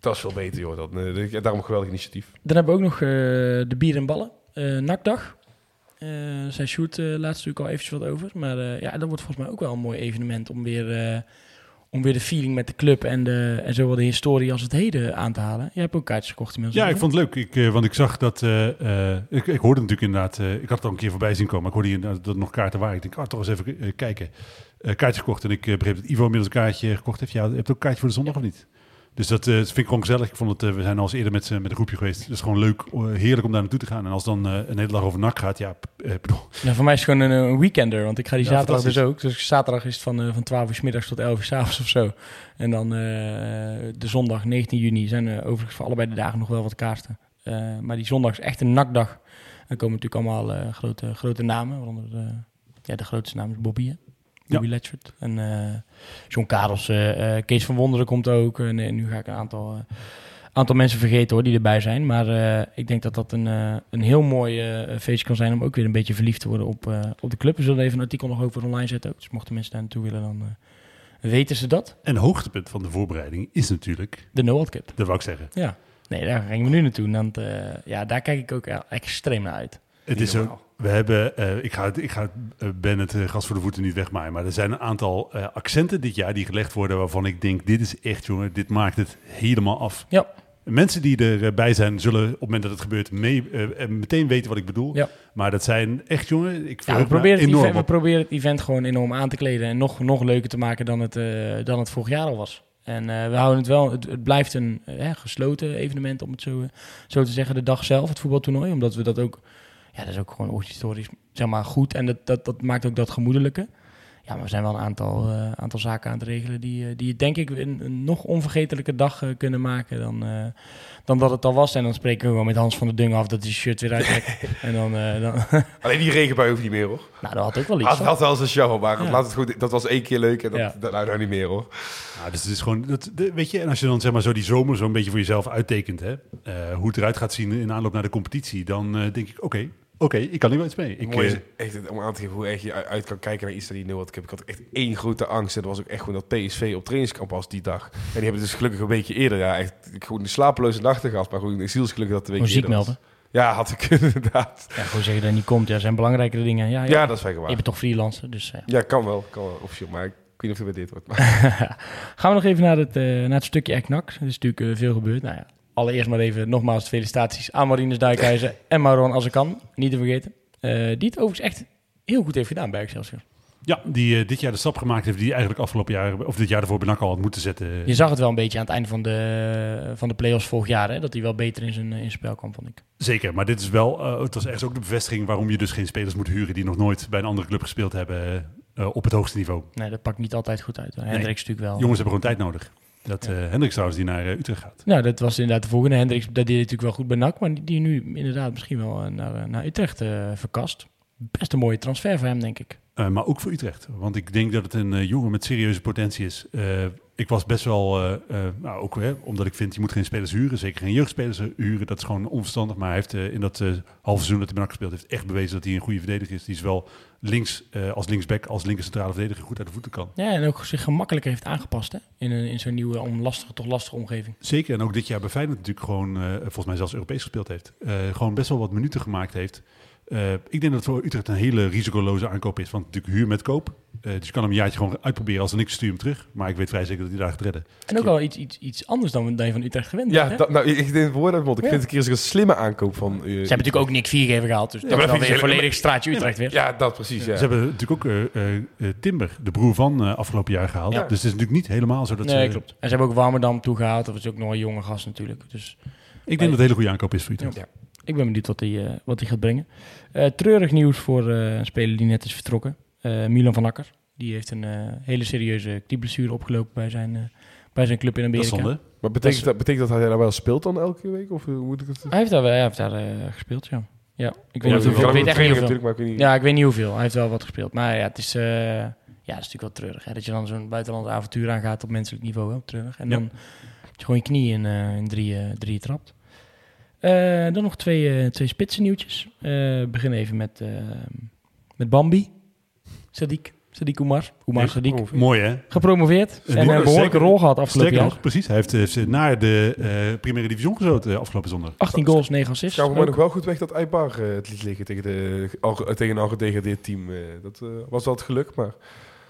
dat is veel beter, joh. Dat, eh, daarom een geweldig initiatief. Dan hebben we ook nog eh, de bier en ballen. eh nakdag. Eh daar zei Sjoerd eh, laatst natuurlijk al eventjes wat over. Maar eh, ja, dat wordt volgens mij ook wel een mooi evenement om weer, eh, om weer de feeling met de club en, de, en zowel de historie als het heden aan te halen. Jij hebt ook kaartjes gekocht inmiddels. Ja, ik vond het leuk. Ik, eh, want ik zag dat... eh, eh, ik, ik hoorde natuurlijk inderdaad... eh, ik had het al een keer voorbij zien komen. Maar ik hoorde hier inderdaad dat er nog kaarten waren. Ik denk, oh, toch eens even eh, kijken. Eh kaartjes gekocht. En ik eh, begreep dat Ivo inmiddels een kaartje gekocht heeft. Ja, je hebt ook een kaartje voor de zondag of niet? Dus dat, eh, dat vind ik gewoon gezellig. Ik vond het, we zijn al eens eerder met, met een groepje geweest. Het is gewoon leuk, heerlijk om daar naartoe te gaan. En als dan een hele dag over nak gaat, ja, Nou, voor mij is het gewoon een, weekender, want ik ga die Ja, zaterdag dus ook. Dus zaterdag is het van, van 12 uur 's middags tot 11 uur 's avonds of zo. En dan de zondag 19 juni zijn er overigens voor allebei de dagen nog wel wat kaarten. Maar die zondag is echt een nakdag. Dan komen natuurlijk allemaal grote, grote namen, waaronder de, ja, de grootste naam is Bobby, hè? Bobby Letchford. En eh, John Karels, eh, Kees van Wonderen komt ook. En eh, nu ga ik een aantal, aantal mensen vergeten hoor, die erbij zijn. Maar ik denk dat dat een, een heel mooi eh, feestje kan zijn om ook weer een beetje verliefd te worden op, op de club. We zullen even een artikel nog over online zetten ook. Dus mochten mensen daar naartoe willen, dan weten ze dat. En hoogtepunt van de voorbereiding is natuurlijk, De Noord Cup. dat wou ik zeggen. Ja. Nee, daar gingen we nu naartoe. Want ja, daar kijk ik ook extreem naar uit. Het is ook, we hebben, eh, ik ga, ik ga eh, Ben het eh, gas voor de voeten niet wegmaaien, maar er zijn een aantal accenten dit jaar die gelegd worden waarvan ik denk, dit is echt jongen, dit maakt het helemaal af. Ja. Mensen die erbij zijn, zullen op het moment dat het gebeurt mee, meteen weten wat ik bedoel. Ja. Maar dat zijn echt jongen, ik Ja, we, proberen het enorm event, we proberen het event gewoon enorm aan te kleden en nog, nog leuker te maken dan het, dan het vorig jaar al was. En we houden het wel, het, het blijft een gesloten evenement, om het zo, zo te zeggen, de dag zelf, het voetbaltoernooi. Omdat we dat ook ja, dat is ook gewoon historisch zeg maar, goed. En dat, dat, dat maakt ook dat gemoedelijke. Ja, maar er zijn wel een aantal, eh, aantal zaken aan het regelen die, eh, die denk ik een, een nog onvergetelijke dag eh, kunnen maken dan, eh, dan dat het al was. En dan spreken we gewoon met Hans van der Dung af dat hij zijn shirt weer uittrekt. <laughs> en dan, eh, dan <laughs> Alleen die regenbui hoeft niet meer, hoor. nou, dat had ook wel iets. Had, had wel zijn show, maar Ja. laat het goed, dat was één keer leuk en dat, Ja. dat nou, nou niet meer, hoor. Ja, dus het is gewoon, dat, de- weet je, en als je dan zeg maar zo die zomer zo'n beetje voor jezelf uittekent, hè, eh, hoe het eruit gaat zien in aanloop naar de competitie, dan denk ik, oké, oké, ik kan hier wel iets mee. Ik, Mooi is eh, echt om aan te geven hoe erg je uit kan kijken naar iets dat die nul had. Ik heb ik had echt één grote angst. En dat was ook echt gewoon dat PSV op trainingskamp was die dag. En die hebben dus gelukkig een weekje eerder. Ja, echt ik gewoon een slapeloze nachten gehad. Maar gewoon zielsgelukkig dat de week Gewoon ziek eerder was. melden. Ja, had ik kunnen <laughs> inderdaad. Ja, gewoon zeggen dat hij niet komt. Ja, zijn belangrijkere dingen. Ja, ja. Ja, dat is wel Je waar. bent toch freelancer, dus... eh. Ja, kan wel. Kan wel officieel. Maar ik weet niet of het bij dit wordt. <laughs> Gaan we nog even naar het, eh, naar het stukje Eknak. Er is natuurlijk veel gebeurd. Nou ja, allereerst maar even nogmaals felicitaties aan Marines Dijkhuizen en Maron Azarkan. Niet te vergeten. Eh, die het overigens echt heel goed heeft gedaan bij Excelsior. ja, die eh, dit jaar de stap gemaakt heeft die eigenlijk afgelopen jaar, of dit jaar ervoor Benak al had moeten zetten. Je zag het wel een beetje aan het einde van de, van de play-offs vorig jaar. Hè, dat hij wel beter in zijn, in zijn spel kwam, vond ik. Zeker, maar dit is wel, eh, het was ergens ook de bevestiging waarom je dus geen spelers moet huren die nog nooit bij een andere club gespeeld hebben op het hoogste niveau. Nee, dat pakt niet altijd goed uit. Hendricks natuurlijk wel. Jongens hebben gewoon tijd nodig. Dat eh Hendricks trouwens die naar eh, Utrecht gaat. Nou, dat was inderdaad de volgende. Hendricks, dat deed hij natuurlijk wel goed bij NAC. Maar die, nu inderdaad misschien wel eh, naar, naar Utrecht verkast. Best een mooie transfer voor hem, denk ik. Maar ook voor Utrecht. Want ik denk dat het een jongen met serieuze potentie is. Eh, ik was best wel, eh, eh, nou ook hè, omdat ik vind, je moet geen spelers huren. Zeker geen jeugdspelers huren. Dat is gewoon onverstandig. Maar hij heeft eh, in dat eh halve seizoen dat hij NAC gespeeld heeft, echt bewezen dat hij een goede verdediger is. Die zowel links eh, als linksback als linker centrale verdediger goed uit de voeten kan. Ja, en ook zich gemakkelijker heeft aangepast hè? in, een, in zo'n nieuwe, om lastige, toch lastige omgeving. Zeker. En ook dit jaar bij Feyenoord natuurlijk gewoon, eh, volgens mij zelfs Europees gespeeld heeft. Eh, gewoon best wel wat minuten gemaakt heeft. Eh, ik denk dat het voor Utrecht een hele risicoloze aankoop is. Want natuurlijk huur met koop. Eh, dus je kan hem een jaartje gewoon uitproberen. Als er niks is, stuur je hem terug. Maar ik weet vrij zeker dat hij daar gaat redden. En ook wel iets, iets, iets anders dan, dan je van Utrecht gewend ja, bent. hè? dat, nou, ik denk het woord uit mond. Ik Ja. vind het een keer een slimme aankoop van... eh, Ze hebben natuurlijk ook Nick Viergever gehaald. Dus dat is vind weer ik- volledig straatje Utrecht weer. Ja, dat precies. Ja. Ze hebben natuurlijk ook eh, eh, eh, Timber, de broer van eh, afgelopen jaar gehaald. Ja. Dus het is natuurlijk niet helemaal zo dat nee, ze... klopt. En ze hebben ook Warmerdam toegehaald. Dat was ook nog een jonge gast natuurlijk. Dus Ik denk dat het een hele goede aankoop is voor Utrecht. Ja. Ik ben benieuwd wat hij, eh, wat hij gaat brengen. Eh, treurig nieuws voor eh, een speler die net is vertrokken. Eh, Milan van Akker. Die heeft een hele serieuze knieblessure opgelopen bij zijn, bij zijn club in Dat is Amerika. zonde. Maar betekent Dat dat, betekent dat hij daar wel speelt dan elke week? Of hoe moet ik het... Hij heeft daar, wel- hij heeft daar eh, gespeeld, ja. Ja, ik weet, Ja, niet hoeveel, ik weet echt niet hoeveel. natuurlijk, maar ik weet niet... Ja, ik weet niet hoeveel. Hij heeft wel wat gespeeld. Maar ja, het is, eh, ja, het is natuurlijk wel treurig. Hè? Dat je dan zo'n buitenland avontuur aangaat op menselijk niveau. Wel treurig. En Ja. dan dat je gewoon je knie in, in drie, drie trapt. Eh, dan nog twee, eh, twee spitsen nieuwtjes. Eh, we beginnen even met, met Bambi. Sadiq. Sadiq Oumar. Oumar Sadiq. Mooi hè? Gepromoveerd. Een En een mooie- behoorlijke zeker- rol gehad afgelopen jaar. nog, precies. Hij heeft ze naar de eh Primera Division gezoten afgelopen zondag. 18 goals, 9 assists. Schaven maar Ook. nog wel goed weg dat Eibar het liet liggen tegen, de, al, tegen een al gedegradeerd team. eh. dat eh, was wel het geluk, maar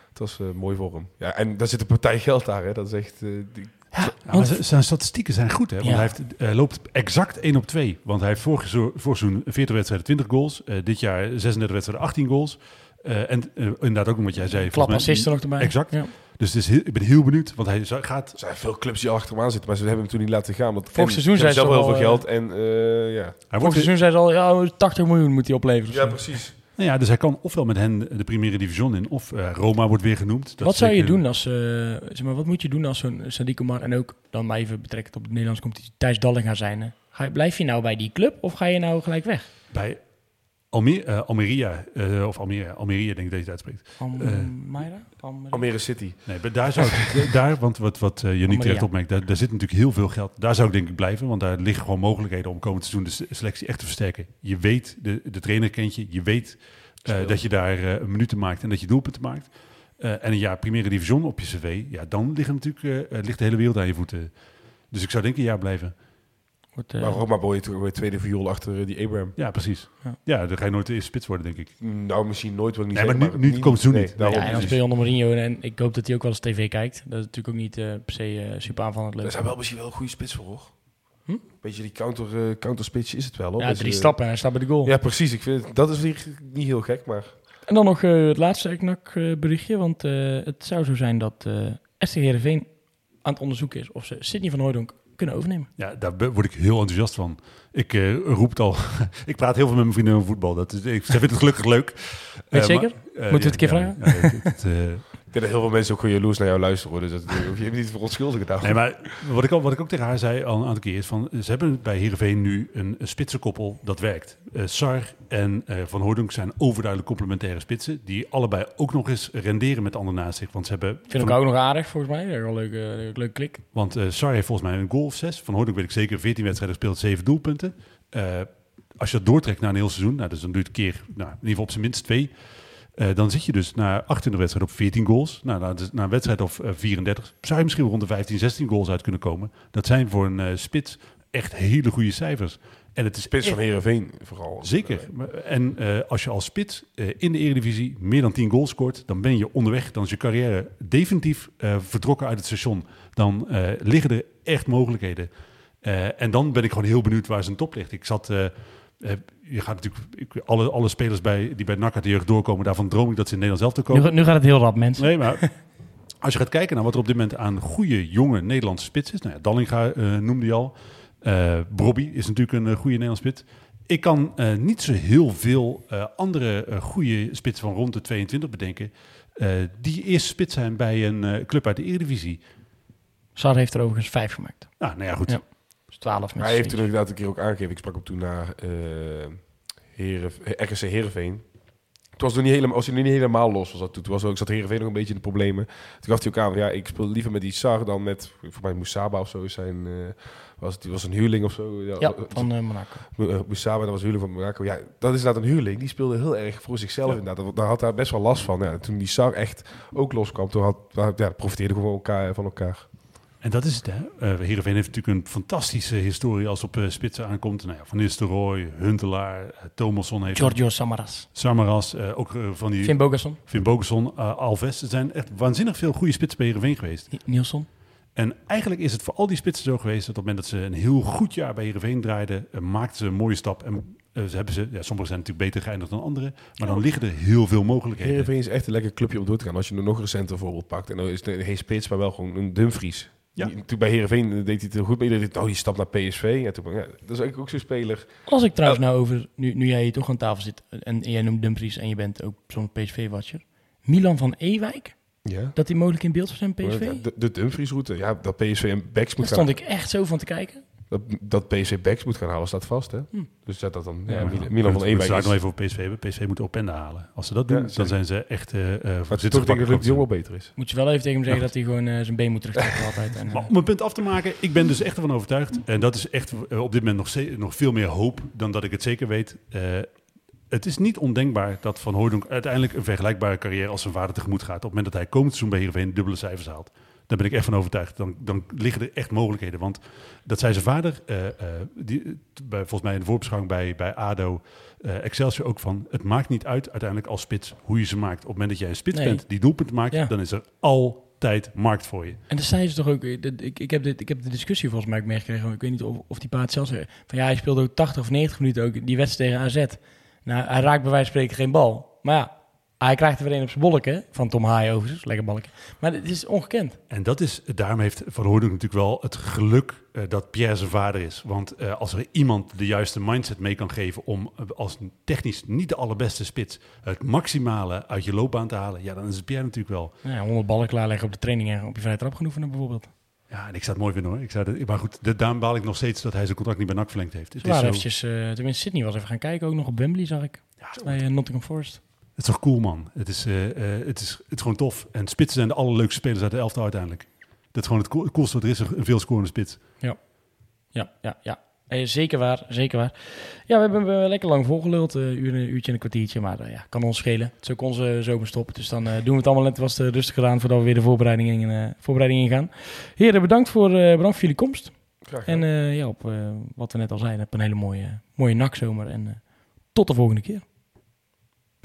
het was eh, mooi voor hem. Ja, en daar zit een partij geld daar, hè. Dat is echt... eh, die, Ja, want- zijn statistieken zijn goed, hè? Want Ja. hij heeft, eh, loopt exact 1 op 2. Want hij heeft vorig, zo- vorig seizoen 40 wedstrijden 20 goals. eh, dit jaar 36 wedstrijden 18 goals. Eh, en inderdaad ook nog wat jij zei. Klap volgens mij- assisten nog erbij. Exact. Ja. Dus het is heel- ik ben heel benieuwd, want hij gaat... er zijn veel clubs die al achter hem aan zitten, maar ze hebben hem toen niet laten gaan. Want Vorig en seizoen hebben ze zelf heel al, veel geld en eh, ja. Hij Vorig seizoen zei ze al, ja, 80 miljoen moet hij opleveren. Ja, precies. Nou ja, dus hij kan ofwel met hen de Primera Division in, of eh, Roma wordt weer genoemd. Dat wat zou je doen als, eh, zeg maar, wat moet je doen als zo'n Sadiq Omar en ook dan maar even betrekkend op de Nederlandse competitie Thijs Dallinga zijn? hè? Ga je, blijf je nou bij die club of ga je nou gelijk weg? Bij Alme eh, Almeria, eh, of Almeria, Almeria denk ik dat je het uitspreekt. Almeida? Almeida? Almere City. Nee, maar daar zou ik, <laughs> daar, want wat, wat uh, Yannick terecht opmerkt, daar, daar zit natuurlijk heel veel geld. Daar zou ik denk ik blijven, want daar liggen gewoon mogelijkheden om komend seizoen de se- selectie echt te versterken. Je weet, de, de trainer kent je, je weet uh, dat je daar uh, minuten maakt en dat je doelpunten maakt. Uh, en een jaar Primera Division op je cv, ja, dan ligt, natuurlijk, uh, ligt de hele wereld aan je voeten. Dus ik zou denk ik een jaar blijven. Wordt, uh, maar Roma boy je tweede viool achter die Abraham. Ja, precies. Ja. ja, dan ga je nooit de eerste spits worden, denk ik. Nou, misschien nooit, wil ik niet nee, zeggen. Maar nu, nu komt het niet. Nee, ja, en dan speel je onder Mourinho en ik hoop dat hij ook wel eens tv kijkt. Dat is natuurlijk ook niet uh, per se uh, super aanvallend leuk. Dat zijn wel misschien wel een goede spits voor, hoor. Hm? Beetje die counter, uh, counterspits is het wel, hoor. Ja, drie stappen en hij staat bij de goal. Ja, precies. Ik vind dat is niet heel gek, maar... En dan nog uh, het laatste Eknak uh, berichtje, want uh, het zou zo zijn dat uh, SC Heerenveen aan het onderzoeken is of ze Sidney van Hooydonk kunnen overnemen. Ja, daar word ik heel enthousiast van. Ik eh, roep het al. <laughs> ik praat heel veel met mijn vrienden over voetbal. Dat is, ik, zij vinden het gelukkig leuk. Weet je zeker? maar, eh, Moeten we het een keer ja, denk dat heel veel mensen ook gewoon jaloers naar jou luisteren. hoor. Dus dat hoef je hebt niet voor onschuldigen daar. Nee, maar wat ik, al, wat ik ook tegen haar zei al een aantal keer is van... ze hebben bij Heerenveen nu een, een spitsenkoppel dat werkt. Eh, Sar en eh, Van Hooydonk zijn overduidelijk complementaire spitsen... die allebei ook nog eens renderen met anderen naast zich. Want ze hebben... Vind ik ook nog aardig, volgens mij. Wel een leuke, leuke klik. Want eh Sar heeft volgens mij een goal of zes. Van Hooydonk weet ik zeker 14 wedstrijden gespeeld, 7 doelpunten. Eh, als je dat doortrekt naar een heel seizoen... Nou, dus dan duurt het keer nou, in ieder geval op zijn minst twee... Eh, dan zit je dus na 28 wedstrijden op 14 goals. Nou, na, na een wedstrijd of eh, 34 zou je misschien wel rond de 15, 16 goals uit kunnen komen. Dat zijn voor een eh, spits echt hele goede cijfers. En het is Spits van Heerenveen vooral. Zeker. En eh, als je als spits eh, in de Eredivisie meer dan 10 goals scoort, dan ben je onderweg. Dan is je carrière definitief eh, vertrokken uit het station. Dan eh, liggen er echt mogelijkheden. Eh, en dan ben ik gewoon heel benieuwd waar zijn top ligt. Ik zat... je gaat natuurlijk alle, alle spelers bij, die bij NAC uit de jeugd doorkomen, daarvan droom ik dat ze in Nederland zelf te komen. Nu, nu gaat het heel rap, mensen. Nee, maar <laughs> als je gaat kijken naar wat er op dit moment aan goede, jonge Nederlandse spits is. Nou ja, Dallinga eh, noemde je al. Brobby is natuurlijk een eh, goede Nederlandse spits. Ik kan niet zo heel veel andere goede spitsen van rond de 22 bedenken. die eerst spits zijn bij een club uit de Eredivisie. Sar heeft er overigens vijf gemaakt. Nou, nou ja, goed. Ja. Dus 12 met Hij heeft toen inderdaad een keer ook aangegeven. Ik sprak hem toen naar eh Heren, RKC Heerenveen. Toen was nog niet helemaal, was hij nog niet helemaal los. Was dat toen. Toen was ook, zat Heerenveen nog een beetje in de problemen. Toen gaf hij ook aan, van, ja, ik speel liever met die Sar dan met, voor mij Moesaba of zo is zijn, eh, was het, die was een huurling of zo. Ja, eh, van eh, Monaco. uh, Moesaba, dat was huurling van Monaco. Ja, dat is inderdaad een huurling. Die speelde heel erg voor zichzelf inderdaad. Dat- Daar had hij best wel last van. Ja, toen die Sar echt ook loskwam, toen had, ja, profiteerden gewoon elkaar, van elkaar. En dat is het, hè. Uh, Heerenveen heeft natuurlijk een fantastische historie als op uh, spitsen aankomt. Nou ja, Van Nistelrooy, Huntelaar, uh, Thomasson heeft... Giorgio Samaras. Samaras, uh, ook uh, van die... Finn Bogason. Finn Bogason, uh, Alves. Er zijn echt waanzinnig veel goede spitsen bij Heerenveen geweest. N Nielsen. En eigenlijk is het voor al die spitsen zo geweest... dat op het moment dat ze een heel goed jaar bij Heerenveen draaiden... Uh, maakten ze een mooie stap. En ze hebben ze, ja, sommigen zijn natuurlijk beter geëindigd dan anderen. Maar dan liggen er heel veel mogelijkheden. Heerenveen is echt een lekker clubje om door te gaan. Als je nu nog recenter voorbeeld pakt. En dan is het geen spits, maar wel gewoon een Dumfries. Ja. Toen bij Heerenveen deed hij het heel goed. Maar iedereen dacht, oh, die stap naar PSV. Ja, toen, ja, dat is eigenlijk ook zo'n speler. Als ik trouwens nou over, nu, nu jij hier toch aan tafel zit en jij noemt Dumfries en je bent ook zo'n PSV-watcher. Milan van Ewijk, Ja. dat hij mogelijk in beeld zou zijn PSV? De, de Dumfries-route. Ja, dat PSV en Backs Daar moet stond gaan... ik echt zo van te kijken. Dat, dat PSV Backs moet gaan halen, staat vast, hè? Hm. Dus zet dat dan... Ja, Ja, Milan, we- Milan van Ewijk is... nog even op PSV hebben. PSV moet Openda halen. Als ze dat doen, Ja, dan zijn ze echt uh, Maar toch denk ik dat de Jong wel beter is. Moet je wel even tegen hem zeggen dat hij gewoon eh, zijn been moet terugtrekken <laughs> altijd. En, Maar om een punt af te maken, ik ben dus echt ervan overtuigd. En dat is echt uh, op dit moment nog, nog veel meer hoop dan dat ik het zeker weet. Uh, het is niet ondenkbaar dat Van Hooydonk uiteindelijk een vergelijkbare carrière als zijn vader tegemoet gaat. Op het moment dat hij komend seizoen bij Heerenveen dubbele cijfers haalt. Daar ben ik echt van overtuigd. Dan, dan liggen er echt mogelijkheden. Want dat zei zijn vader, uh, uh, die, bij, volgens mij in de voorbeschouwing bij, bij ADO, uh, Excelsior ook van... het maakt niet uit uiteindelijk als spits hoe je ze maakt. Op het moment dat jij een spits Nee. bent die doelpunten maakt, Ja. dan is er altijd markt voor je. En dan zei ze toch ook, eh, dat- ik, ik, heb dit, ik heb de discussie volgens mij ook meegekregen, ik weet niet of, of die paard zelfs van ja, hij speelde ook 80 of 90 minuten ook die wedstrijd tegen AZ. Nou, hij raakt bij wijze van spreken geen bal. Maar ja, hij krijgt er weer een op zijn bolletje, van Tom Haaien overigens, lekker balletje. Maar het is ongekend. En dat is, daarom heeft Van Hooydonk natuurlijk wel het geluk eh, dat Pierre zijn vader is. Want eh, als er iemand de juiste mindset mee kan geven om eh, als technisch niet de allerbeste spits het maximale uit je loopbaan te halen, ja, dan is het Pierre natuurlijk wel. Ja, 100 ballen klaarleggen op de training en op je vrije trap gaan oefenen bijvoorbeeld. Ja, en ik zou het mooi vinden hoor. Ik zou dat, maar goed, de, daarom baal ik nog steeds dat hij zijn contract niet bij NAC verlengd heeft. Het is, zo, eventjes, tenminste Sydney was even gaan kijken, ook nog op Wembley zag ik, ja, bij Nottingham Forest. Het is toch cool man. Het is, eh, eh, het, is, het is gewoon tof. En spitsen zijn de allerleukste spelers uit de elftal uiteindelijk. Dat is gewoon het, cool- het coolste wat er is, een veel scorende spits. Ja, ja, ja. Eh, zeker waar, zeker waar. Ja, we hebben lekker lang volgeluld, eh uur, een uurtje en een kwartiertje, maar ja, kan ons schelen. Het is ook onze zomerstop, dus dan eh, doen we het allemaal net was rustig gedaan voordat we weer de voorbereiding, in, eh, voorbereiding ingaan. Heren, bedankt voor, eh, bedankt voor jullie komst. Graag En eh, ja, op eh, wat we net al zeiden, op een hele mooie, mooie nakzomer en eh, tot de volgende keer.